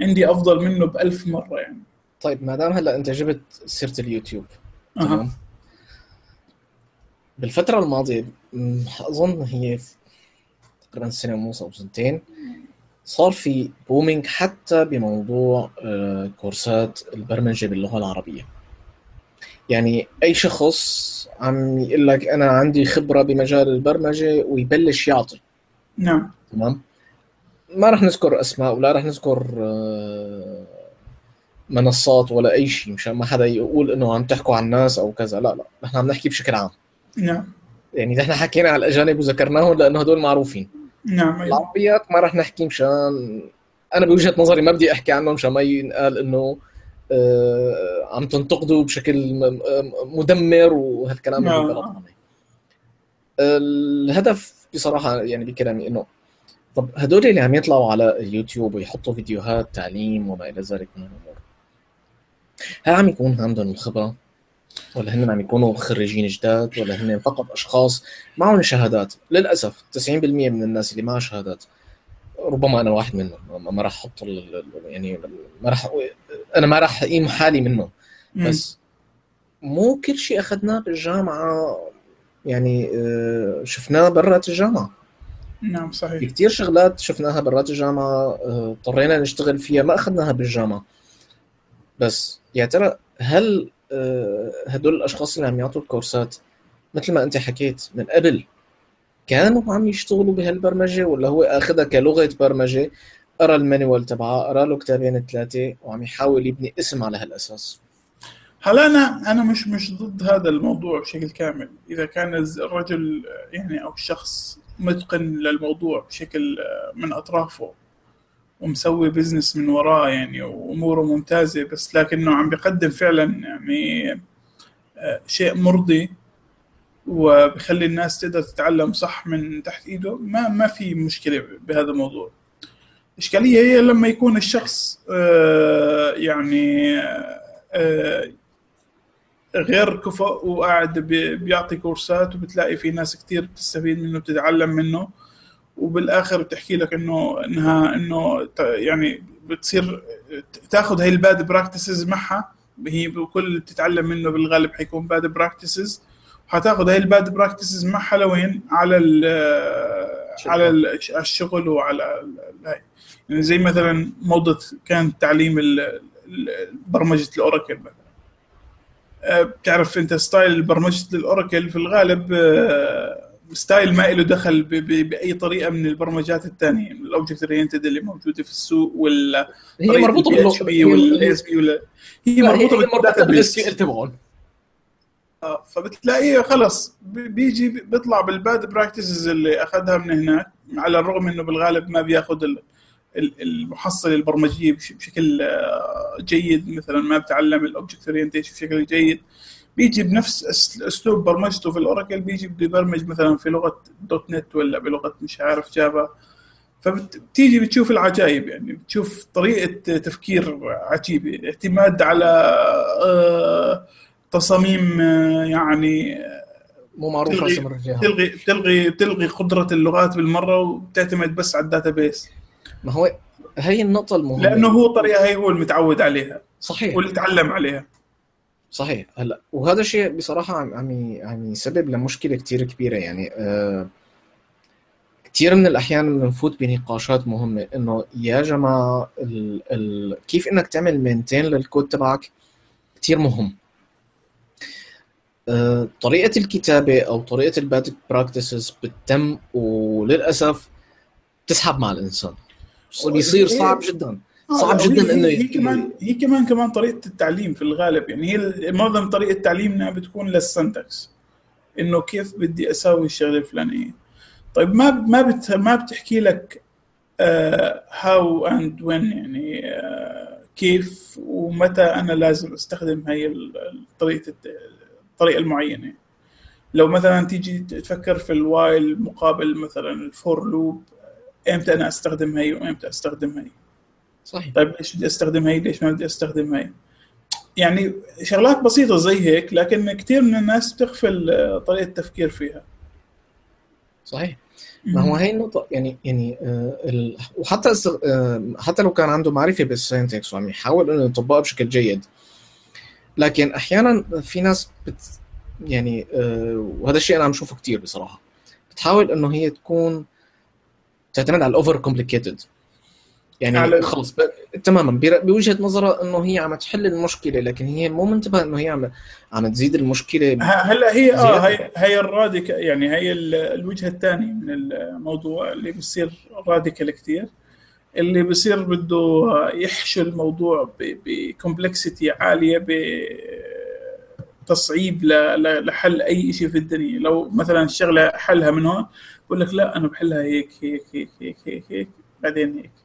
عندي أفضل منه بألف مرة يعني.
طيب ما دام هلأ أنت جبت سيرة اليوتيوب تمام. أه. بالفترة الماضية أظن هي تقريبا سنة ونص أو سنتين صار في بومينج حتى بموضوع آه، كورسات البرمجة باللغة العربية. يعني أي شخص عم يقول لك أنا عندي خبرة بمجال البرمجة ويبلش يعطي.
نعم.
تمام؟ ما راح نذكر أسماء ولا راح نذكر آه، منصات ولا أي شيء مشان ما حدا يقول إنه عم تحكوا عن الناس أو كذا. لا لا نحن عم نحكي بشكل عام.
نعم.
يعني نحن حكينا على الأجانب وذكرناهم لأنه هدول معروفين.
نعم.
العربيات ما راح نحكي مشان أنا بوجهة نظري ما بدي أحكي عنهم مشان ما ينقال إنه آه عم تنتقدوا بشكل مدمر وهالكلام اللي غلط نعم. الهدف بصراحة يعني بكلامي إنه طب هدول اللي عم يطلعوا على اليوتيوب ويحطوا فيديوهات تعليم وما إلى ذلك من الأمور هل عم يكون عندهم الخبرة؟ ولا هن عم يكونوا خريجين جداد ولا هن فقط أشخاص معهم شهادات. للأسف 90% من الناس اللي معها شهادات ربما أنا واحد منهم ما راح أحط يعني ما راح أنا ما راح أقيم حالي منه بس مو كل شيء أخذناه بالجامعة. يعني آه، شفناه برات الجامعة.
نعم صحيح.
في كثير شغلات شفناها برات الجامعة آه، اضطرينا نشتغل فيها ما أخذناها بالجامعة. بس يا ترى هل هدول الأشخاص اللي عم يعطوا الكورسات مثل ما أنت حكيت من قبل كانوا عم يشتغلوا بهالبرمجة ولا هو آخذها كلغة برمجة قرأ المانيوال تبعها قرأ له كتابين ثلاثة وعم يحاول يبني اسم على هالأساس.
هلا أنا أنا مش مش ضد هذا الموضوع بشكل كامل. إذا كان الرجل يعني أو الشخص متقن للموضوع بشكل من أطرافه ومسوي بزنس من وراه يعني وأموره ممتازة بس لكنه عم بيقدم فعلا يعني آه، شيء مرضي وبخلي الناس تقدر تتعلم صح من تحت إيده. ما ما في مشكلة بهذا الموضوع. الاشكاليه هي لما يكون الشخص آه، يعني آه، غير كفؤ وقاعد بيعطي كورسات وبتلاقي في ناس كتير بتستفيد منه بتتعلم منه. وبالآخر بتحكي لك إنه إنها إنه يعني بتصير تاخذ هاي ال bad practices معها هي كل اللي بتتعلم منه بالغالب حيكون bad practices حتاخذ هاي ال bad practices معها لوين؟ على ال على الشغل وعلى يعني زي مثلا موضة كان تعليم برمجة ال Oracle مثلا. أه، بتعرف أنت style برمجة ال Oracle في الغالب أه، style ما له دخل بأي طريقة من البرمجات الثانية ال object oriented اللي موجودة في السوق ولا
هي مربوطة
بال PHP ولا ASP ولا
هي مربوطة بال SQL تبعهم
آه فبتلاقيه خلص بيجي بيطلع بال bad practices اللي أخذها من هناك على الرغم إنه بالغالب ما بياخذ المحصله البرمجية بشكل آه، جيد مثلا ما بتعلم ال object orientation بشكل جيد. بيجي بنفس أسلوب برمجته في ال Oracle بيجي بده يبرمج مثلا في لغة .NET ولا بلغة مش عارف Java. فبتيجي بتشوف العجائب يعني بتشوف طريقة تفكير عجيبة اعتماد على آه، تصاميم آه، يعني
مو معروفة
تلغي تلغي بتلغي بتلغي قدرة اللغات بالمرة وبتعتمد بس على الداتابيس.
ما هو هي النقطة المهمة.
لأنه هو طريقة هي هو المتعود عليها
صحيح.
واللي تعلم عليها.
صحيح. هلا وهذا الشيء بصراحة عم عم عم يسبب لمشكله كثير كبيرة يعني آه كثير من الأحيان بنفوت بنقاشات مهمة إنه يا جماعة ال ال كيف إنك تعمل maintain للكود تبعك كثير مهم. آه طريقة الكتابة أو طريقة ال bad practices بتتم وللأسف تسحب مع الإنسان. بيصير صعب جدا. صعب جدا
إنه هي كمان هي كمان كمان طريقة التعليم في الغالب. يعني هي معظم طريقة تعليمنا بتكون لل syntax إنه كيف بدي أسوي الشغلة الفلانية. طيب ما ما بت ما بتحكي لك how and when يعني uh, كيف ومتى أنا لازم أستخدم هاي الطريقة الطريقة المعينة. لو مثلا تيجي تفكر في ال while مقابل مثلا ال for loop إمتى أنا أستخدم هي وإمتى أستخدم هي
صحيح.
طيب ليش بدي أستخدم هي ليش ما بدي أستخدم هي يعني شغلات بسيطة زي هيك لكن كثير من الناس بتغفل آه، طريقة التفكير فيها.
صحيح. ما هو هي النقطة يعني يعني آه ال... وحتى آه حتى لو كان عنده معرفة بال syntax وعم يحاول إنه يطبقها بشكل جيد. لكن أحيانا في ناس بت يعني آه وهذا الشيء أنا عم شوفه كثير بصراحة. بتحاول إنه هي تكون تعتمد على ال over complicated يعني. خلص ب... تماما. بوجهة نظرها إنه هي عم تحل المشكلة لكن هي مو منتبهه إنه هي عم عم تزيد المشكلة
هلا هي آه هي هي ال radic يعني هي الوجهة الثانية من الموضوع اللي بصير radical كثير اللي بصير بده يحشي الموضوع ب complexity عالية بتصعيب لحل أي شيء في الدنيا. لو مثلا الشغله حلها من هون بقول لك لا أنا بحلها هيك هيك هيك هيك هيك, هيك بعدين هيك.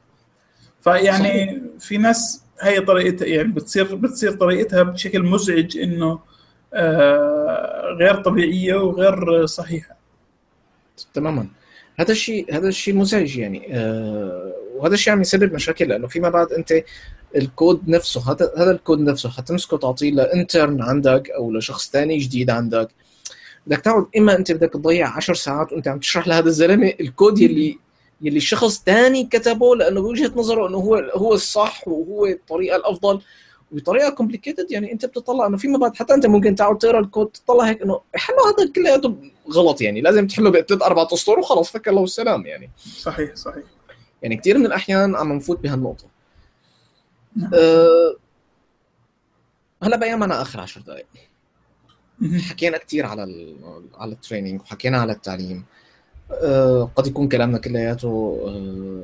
فيعني. في ناس هي طريقتها يعني بتصير بتصير طريقتها بشكل مزعج إنه آه غير طبيعية وغير صحيحة.
تماما. هذا الشيء هذا الشيء مزعج يعني آه وهذا الشيء عم يسبب مشاكل لأنه فيما بعد أنت الكود نفسه هذا هذا الكود نفسه حتمسكه تعطيه ل intern عندك أو لشخص ثاني جديد عندك. بدك تقعد إما أنت بدك تضيع 10 ساعات وأنت عم تشرح لهذا الزلمة الكود يلي يلي شخص ثاني كتبه لأنه بوجهة نظره إنه هو هو الصح وهو الطريقة الأفضل. وبطريقة complicated يعني أنت بتطلع إنه فيما بعد حتى أنت ممكن تقعد تقرا الكود تطلع هيك إنه حلو هذا كلياته غلط يعني. لازم تحله بثلاث أربع أسطور وخلص فك الله والسلام يعني.
صحيح صحيح.
يعني كثير من الأحيان عم نفوت بهالنقطة. أه هلا بقى معنا آخر 10 دقائق حكينا كثير على ال على ال training وحكينا على التعليم. أه قد يكون كلامنا كلياته أه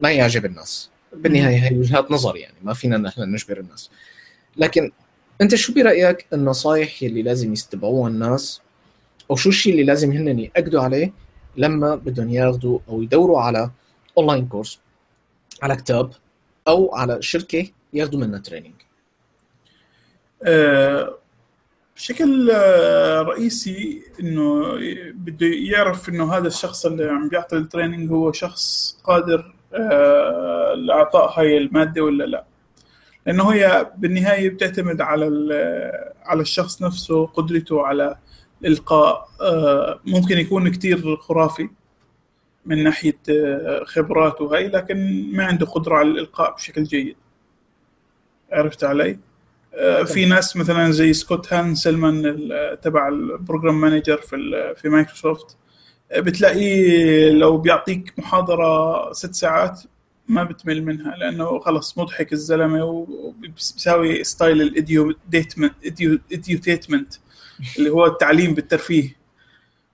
ما يعجب الناس. بالنهاية هي وجهات نظر يعني ما فينا نحن نجبر الناس. لكن أنت شو برأيك النصائح اللي لازم يتبعوها الناس؟ أو شو الشيء اللي لازم هن يأكدوا عليه لما بدهم ياخذوا أو يدوروا على online course على كتاب أو على شركة ياخذوا منها تريننج
بشكل آه، رئيسي إنه بده يعرف إنه هذا الشخص اللي عم بيعطي ال training هو شخص قادر آه، لإعطاء هاي المادة ولا لا لأنه هي بالنهاية بتعتمد على على الشخص نفسه قدرته على الالقاء آه، ممكن يكون كتير خرافي من ناحية آه، خبراته وهي لكن ما عنده قدرة على الإلقاء بشكل جيد عرفت علي؟ في ناس مثلا زي سكوت هانسلمان تبع ال program manager في في مايكروسوفت. بتلاقيه لو بيعطيك محاضرة ست ساعات ما بتمل منها لأنه خلص مضحك الزلمة وبيساوي style ال edutainment اللي هو التعليم بالترفيه.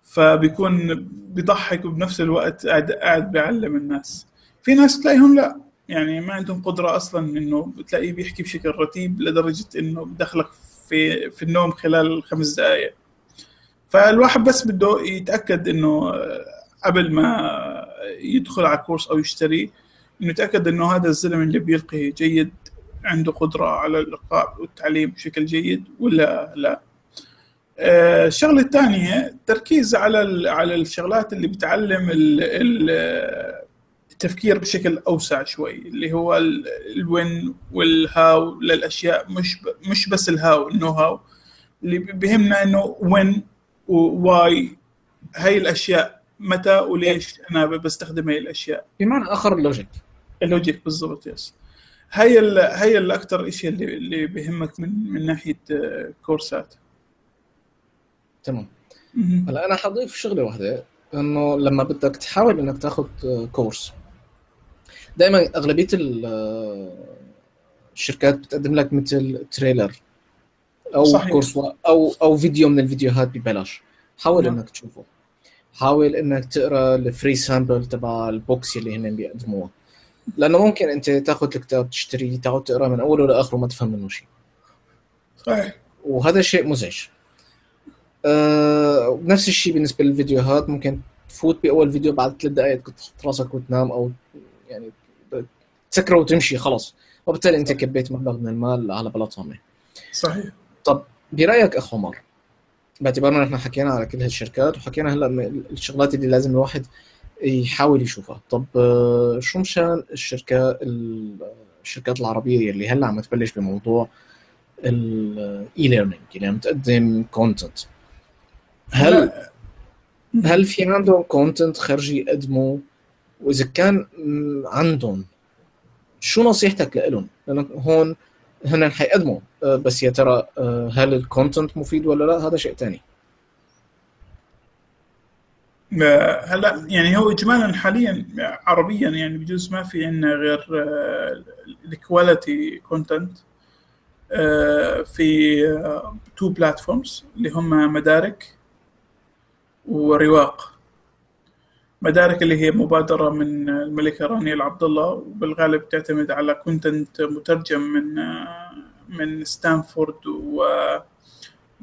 فبيكون بيضحك وبنفس الوقت قاعد قاعد بيعلم الناس. في ناس تلاقيهم لا. يعني ما عندهم قدرة أصلا إنه بتلاقيه بيحكي بشكل رتيب لدرجة إنه بدخلك في في النوم خلال خمس دقائق فالواحد بس بده يتأكد إنه قبل ما يدخل على كورس أو يشتري إنه يتأكد إنه هذا الزلمة اللي بيلقي جيد عنده قدرة على الالقاء والتعليم بشكل جيد ولا لا. آه، الشغلة الثانية التركيز على على الشغلات اللي بتعلم التفكير بشكل أوسع شوي اللي هو ال when وال how للأشياء مش مش بس ال how ال know how. اللي بيهمنا إنه when و why هاي الأشياء متى وليش أنا بستخدم هاي الأشياء.
بمعنى آخر ال
logic ال logic بالضبط yes هي ال هي الاكثر شيء اللي اللي بيهمك من من ناحية آه، كورسات.
تمام. هلا أنا حضيف شغلة واحدة إنه لما بدك تحاول إنك تاخذ آه، كورس دائما أغلبية آه، الشركات بتقدم لك مثل trailer أو صحيح. كورس أو أو فيديو من الفيديوهات ببلاش. حاول نعم. إنك تشوفه. حاول إنك تقرأ ال free sample تبع ال books اللي هن بيقدموها لأنه ممكن أنت تاخذ الكتاب تشتريه تقعد تقرأ من أوله لآخره ما تفهم منه شيء.
صحيح.
وهذا شيء مزعج. أه نفس الشيء بالنسبة للفيديوهات. ممكن تفوت بأول فيديو بعد ثلاث دقائق تحط راسك وتنام أو يعني تسكره وتمشي خلص وبالتالي أنت كبيت مبلغ من المال على بلا طعمه
صحيح.
طب برأيك أخ عمر باعتبارنا نحن حكينا على كل هالشركات وحكينا هلأ الشغلات اللي لازم الواحد يحاول يشوفها. طب آه، شو مشان الشركات الشركات العربية اللي هلأ عم تبلش بموضوع ال e-learning اللي عم تقدم content هل هل في عندهم content خارجي يقدموا وإذا كان عندهم شو نصيحتك لهم؟ لأنه هون هن حيقدموا. آه، بس يا ترى آه، هل ال content مفيد ولا لا؟ هذا شيء ثاني
هلا يعني هو اجمالا حاليا عربيا يعني بجوز ما في عندنا غير ال quality content في two platforms اللي هم مدارك ورواق. مدارك اللي هي مبادرة من الملكة رانيا العبد الله وبالغالب تعتمد على content مترجم من من ستانفورد و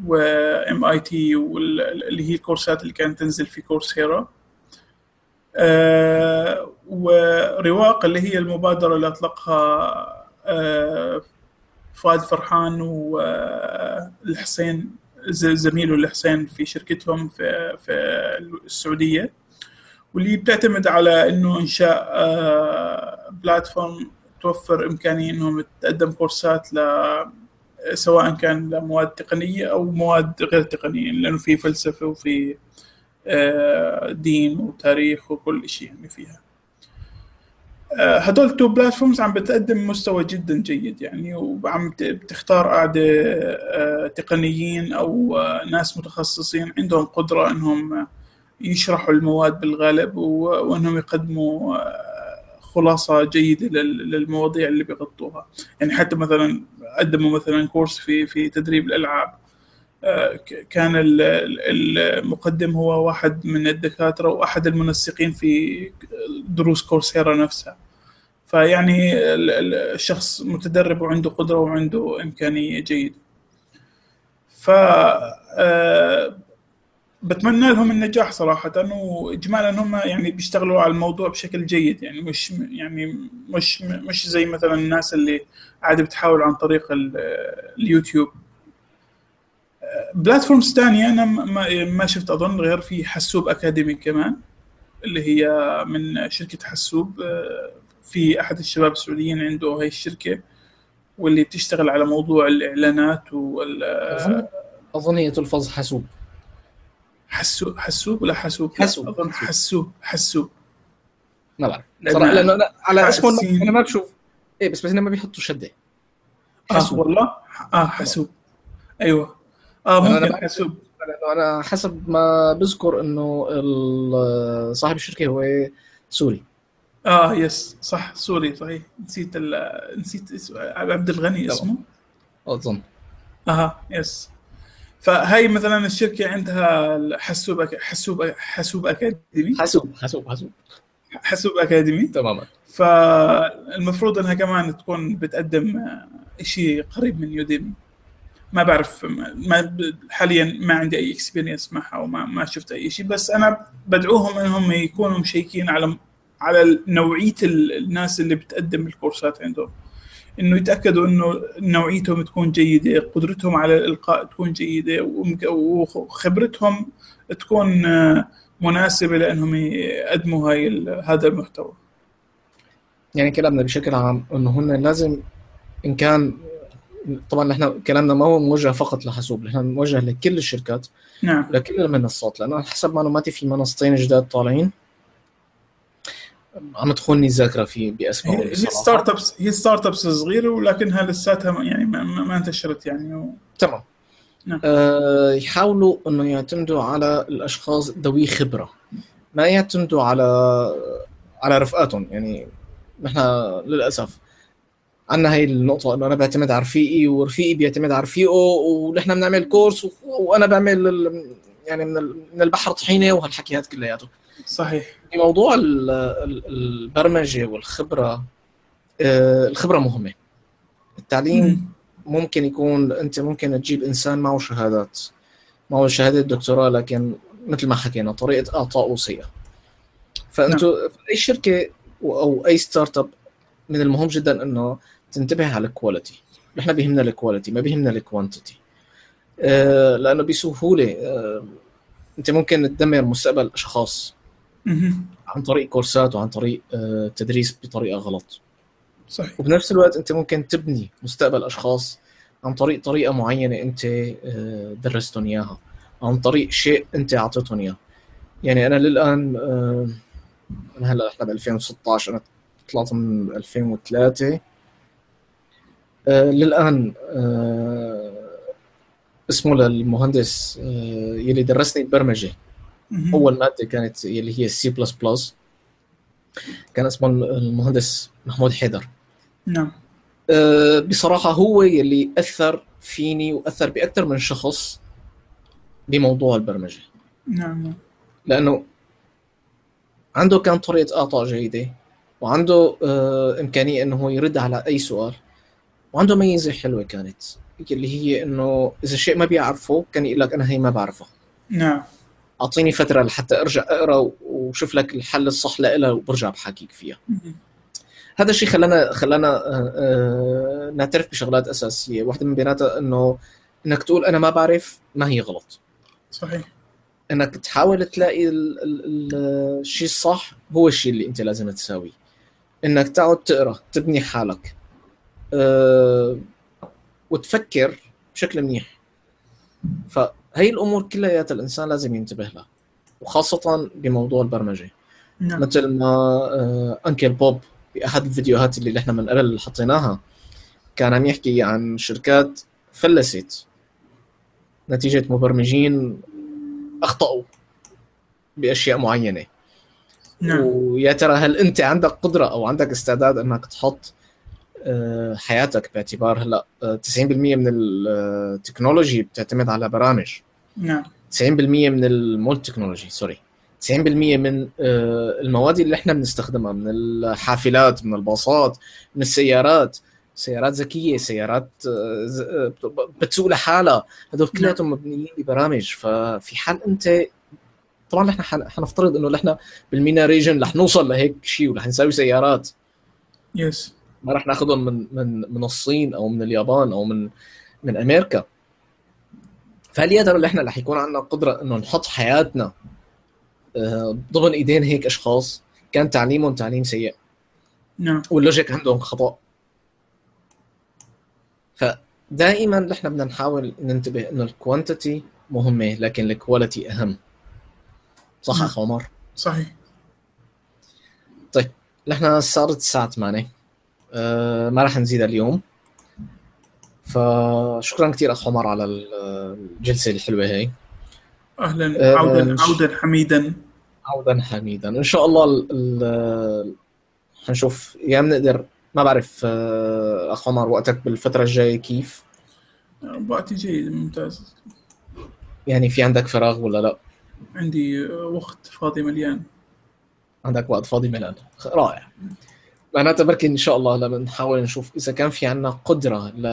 و MIT واللي هي الكورسات اللي كانت تنزل في Coursera آه ورواق اللي هي المبادرة اللي أطلقها آه فؤاد فرحان والحسين زميله الحسين في شركتهم في في السعودية. واللي بتعتمد على إنه إنشاء platform توفر إمكانية إنهم تقدم كورسات ل سواء كان لمواد تقنية أو مواد غير تقنية لأنه في فلسفة وفي آه، دين وتاريخ وكل شيء يعني فيها. آه، هدول ال two platforms عم بتقدم مستوى جدا جيد يعني وعم بتختار قاعدة آه، تقنيين أو ناس متخصصين عندهم قدرة إنهم يشرحوا المواد بالغالب وإنهم يقدموا خلاصة جيدة للمواضيع اللي بيغطوها. يعني حتى مثلا قدموا مثلا كورس في في تدريب الألعاب. كان المقدم هو واحد من الدكاترة وأحد المنسقين في دروس كورسيرا نفسها. فيعني الشخص متدرب وعنده قدرة وعنده إمكانية جيدة. ف آه، بتمنى لهم النجاح صراحة وإجمالا هم يعني بيشتغلوا على الموضوع بشكل جيد يعني مش يعني مش مش زي مثلا الناس اللي عادي بتحاول عن طريق اليوتيوب. بلاتفورمز ثانية أنا ما ما شفت أظن غير في حسوب أكاديمي كمان اللي هي من شركة حسوب في أحد الشباب السعوديين عنده هاي الشركة واللي بتشتغل على موضوع الإعلانات وال
اظن أظن هي تلفظ حسوب.
حسوب حسوب ولا حسوب؟
حسوب.
أظن حسوب حسوب.
ما بعرف صراحة لأنه على اسمه أنا ما بشوف إيه بس بس ما بيحطوا شدة.
حسوب. آه والله؟ آه حسوب. أيوه. آه ممكن حسب
أنا حسب ما بذكر إنه صاحب الشركة هو سوري.
آه yes. صح sorry. صحيح. نسيت نسيت اسم عبد الغني اسمه.
أظن.
أها yes. فهي مثلا الشركة عندها حسوب حسوب حسوب academy.
حسوب حسوب حسوب
حسوب academy.
تماما.
فالمفروض إنها كمان تكون بتقدم شيء قريب من Udemy. ما بعرف ما حاليا ما عندي أي experience معها وما ما شفت أي شيء بس أنا بدعوهم إنهم يكونوا مشيكين على على نوعية الناس اللي بتقدم الكورسات عندهم. إنه يتأكدوا إنه نوعيتهم تكون جيدة قدرتهم على الإلقاء تكون جيدة وخبرتهم تكون مناسبة لأنهم يقدموا هاي هذا المحتوى.
يعني كلامنا بشكل عام إنه هن لازم إن كان طبعا نحن كلامنا ما هو موجه فقط لحاسوب نحن موجه لكل الشركات
نعم.
لكل المنصات لأنه حسب معلوماتي في منصتين جداد طالعين. عم تخوني الذاكرة في باسمائهم
هي startups هي ستارت ابس صغيره ولكنها لساتها يعني ما, ما انتشرت يعني و...
تمام. نعم. آه يحاولوا إنه يعتمدوا على الأشخاص ذوي خبرة ما يعتمدوا على على رفقاتهم. يعني نحن للأسف عندنا هي النقطة إنه أنا بعتمد على رفيقي ورفيقي بيعتمد على رفيقه ونحن بنعمل كورس وأنا بعمل يعني من البحر طحينة وهالحكي هذا كلياته.
صحيح.
في موضوع البرمجة والخبرة آه، الخبرة مهمة. التعليم ممكن يكون أنت ممكن تجيب إنسان معه شهادات معه شهادة دكتوراه لكن مثل ما حكينا طريقة اعطائه سيئة فانتوا نعم. أي شركة أو أي startup من المهم جدا إنه تنتبه على ال quality نحن بيهمنا ال quality ما بيهمنا ال quantity آه لأنه بسهولة آه أنت ممكن تدمر مستقبل أشخاص. عن طريق كورسات وعن طريق آه تدريس بطريقة غلط.
صحيح.
وبنفس الوقت أنت ممكن تبني مستقبل أشخاص عن طريق طريقة معينة أنت آه درستهم إياها عن طريق شيء أنت أعطيتهم إياه. يعني أنا للآن آه هلأ إحنا ب 2016 أنا طلعت من 2003 آه للآن اسمه للمهندس يلي درسني البرمجة. أول مادة كانت يلي هي ال C plus plus كان اسمه المهندس محمود حيدر.
نعم.
آه بصراحة هو يلي أثر فيني وأثر بأكثر من شخص بموضوع البرمجة.
نعم.
لأنه عنده كان طريقة إعطاء جيدة وعنده آه إمكانية إنه هو يرد على أي سؤال وعنده ميزة حلوة كانت اللي هي إنه إذا شيء ما بيعرفه كان يقول لك أنا هي ما بعرفه.
نعم.
أعطيني فترة لحتى أرجع أقرأ وشوف لك الحل الصح لها وبرجع بحكيك فيها. هذا الشيء خلانا خلانا آه، آه، نعترف بشغلات أساسية. واحدة من بيناتها إنه إنك تقول أنا ما بعرف ما هي غلط.
صحيح.
إنك تحاول تلاقي الشيء الصح هو الشيء اللي أنت لازم تساويه. إنك تقعد تقرأ تبني حالك أه وتفكر بشكل منيح. فهي الأمور كلها الإنسان لازم ينتبه لها وخاصة بموضوع البرمجة.
نعم.
مثل ما انكل بوب باحد الفيديوهات اللي إحنا من قبل حطيناها كان عم يحكي عن شركات فلست. نتيجة مبرمجين أخطأوا بأشياء معينة.
نعم.
ويا ترى هل أنت عندك قدرة أو عندك استعداد إنك تحط حياتك باعتبار هلا آه، 90% من ال technology بتعتمد على برامج.
نعم.
90% من المول technology sorry 90% من آه، المواد اللي إحنا بنستخدمها من الحافلات من الباصات من السيارات. سيارات ذكية سيارات آه، آه، بتسوق لحالها. هدول كلياتهم مبنيين ببرامج. ففي حال أنت طبعا نحن حن- حنفترض إنه نحن بال MENA region رح نوصل لهيك شيء ورح نسوي سيارات.
yes
ما رح ناخذهم من من من الصين أو من اليابان أو من من أمريكا. فهل يا ترى إحنا رح يكون عندنا قدرة إنه نحط حياتنا آه، ضمن إيدين هيك أشخاص؟ كان تعليمهم تعليم سيء.
نعم.
وال logic عندهم خطأ. فدائما نحن بدنا نحاول ننتبه إنه ال quantity مهمة لكن ال quality أهم. صح
نعم.
اخ عمر؟
صحيح.
نحن صارت الساعة 8 أه ما راح نزيدها اليوم. فشكرا كثير أخ عمر على الجلسة الحلوة هي
أهلا
آه،
عودا عودا حميدا.
عودا حميدا. إن شاء الله ال ال حنشوف يا بنقدر ما بعرف آه، أخ عمر وقتك بالفترة الجاية كيف؟
وقتي جيد ممتاز.
يعني في عندك فراغ ولا لا؟
عندي وقت فاضي مليان.
عندك وقت فاضي ملان خ- رائع. معناتها بركي إن شاء الله لما نحاول نشوف إذا كان في عنا قدرة ل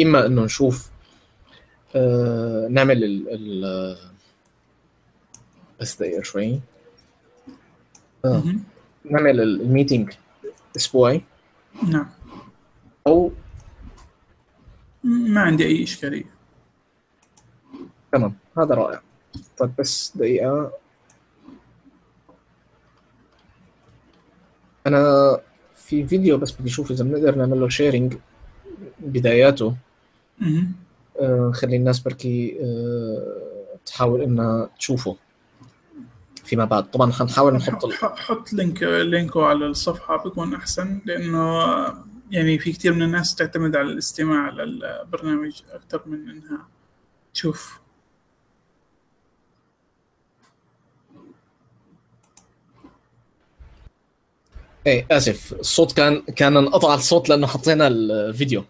إما إنه نشوف آه، نعمل ال ال بس دقيقة شوي. آه. نعمل ال- ال meeting أسبوعي.
نعم.
أو
ما عندي أي إشكالية.
تمام هذا رائع. طيب بس دقيقة. أنا في فيديو بس بدي أشوف إذا بنقدر نعمل له sharing بداياته. آه، خلي الناس بركي آه، تحاول إنها تشوفه فيما بعد. طبعا حنحاول نحط
حط link لينكو على الصفحة بيكون أحسن لأنه يعني في كثير من الناس تعتمد على الاستماع للبرنامج أكثر من إنها تشوف.
إيه آسف. الصوت كان كان انقطع الصوت لأنه حطينا الفيديو.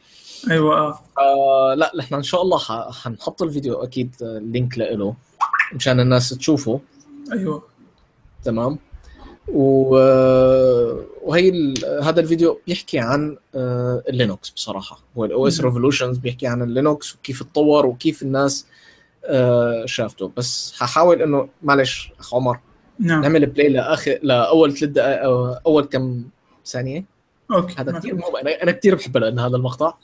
أيوه آه.
آه لا نحن إن شاء الله حنحط الفيديو أكيد آه، link له مشان الناس تشوفه.
أيوه.
تمام. و... آه، وهي ال... هذا الفيديو بيحكي عن آه، ال Linux بصراحة. هو ال
OS.
Revolutions بيحكي عن ال Linux وكيف اتطور وكيف الناس آه، شافته. بس ححاول إنه معلش أخ عمر.
نعم.
نعمل play لآخر لأول ثلاث دقائق أو أول كم ثانية.
okay
هذا كثير مهم أنا كثير لأن هذا المقطع.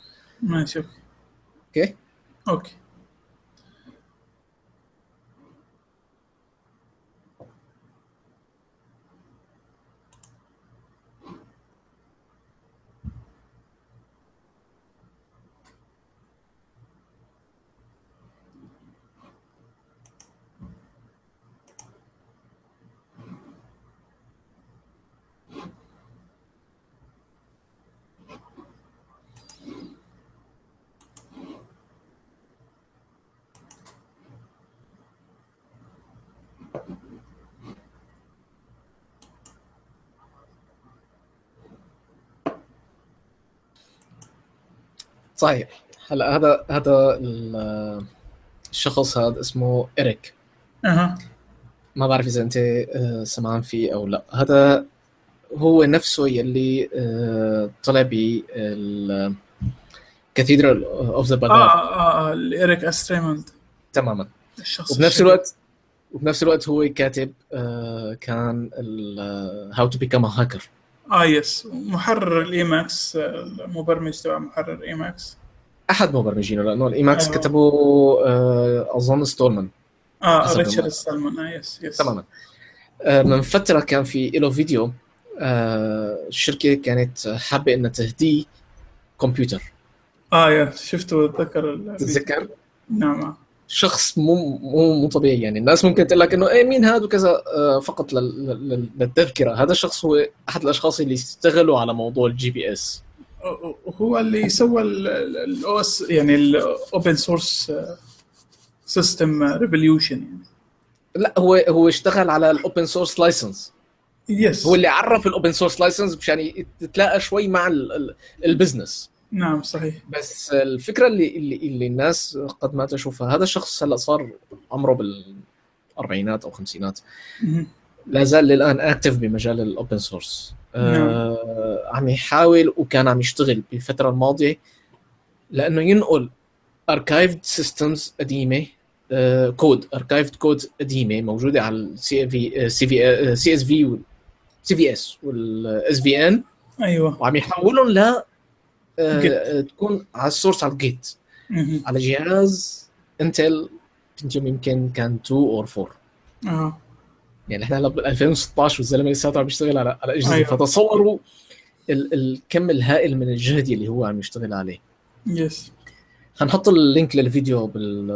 ماشي
okay؟
okay.
صحيح. هلا هذا هذا ال- الشخص هذا اسمه إريك.
أها.
ما بعرف إذا أنت آه، سمعان فيه أو لا. هذا هو نفسه يلي آه، طلع ب Cathedral of the
آه
Bazaar
آه آه ايريك أس ريموند.
تماما.
الشخص
وبنفس. الوقت وبنفس الوقت هو كاتب آه، كان How to Become Hacker
آه yes محرر ال Emacs المبرمج تبع محرر Emacs
أحد مبرمجينه لأنه ال Emacs
أيوة.
كتبه آه، أظن ستولمان آه
ريتشارد
ما-
ستولمان آه yes yes
تماما. آه، من فتره كان في له فيديو. آه، الشركة كانت حابة إنها تهديه كمبيوتر.
آه يا شفته اتذكر ال-
تتذكر؟
نعم.
شخص مو مو مو طبيعي يعني. الناس ممكن تقول لك إنه إيه مين هذا وكذا. آه، فقط لل- لل- للتذكرة. هذا الشخص هو أحد الأشخاص اللي اشتغلوا على موضوع ال GPS
وهو اللي سوى ال OS يعني ال open source system revolution يعني.
لا هو هو اشتغل على ال open source
license yes
هو اللي عرف ال open source license مشان تتلاقى شوي مع ال- ال- ال business
نعم صحيح.
بس الفكرة اللي اللي, اللي الناس قد ما تشوفها هذا الشخص هلا صار عمره بالأربعينات أو خمسينات. لا زال للآن active بمجال ال open source آه عم يحاول وكان عم يشتغل بالفترة الماضية لأنه ينقل archived systems قديمة آه code archived code قديمة موجودة على السي في سي في سي اس في سي في اس والاس في ان
أيوه.
وعم يحولهم. آه تكون على ال source على ال
Git.
على جهاز Intel Pentium يمكن كان 2 or 4
آه.
يعني إحنا هلا بال 2016 والزلمة لساته عم يشتغل على على أجهزة.
أيوة.
فتصوروا ال- الكم الهائل من الجهد اللي هو عم يشتغل عليه.
yes
حنحط ال link للفيديو بال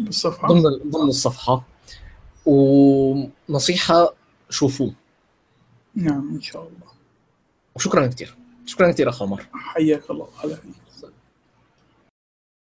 بالصفحة.
ضمن ضمن الصفحة. ونصيحة شوفوه.
نعم إن شاء الله.
وشكرا كثير شكرا كثير أخ عمر.
حياك الله. هلا فيك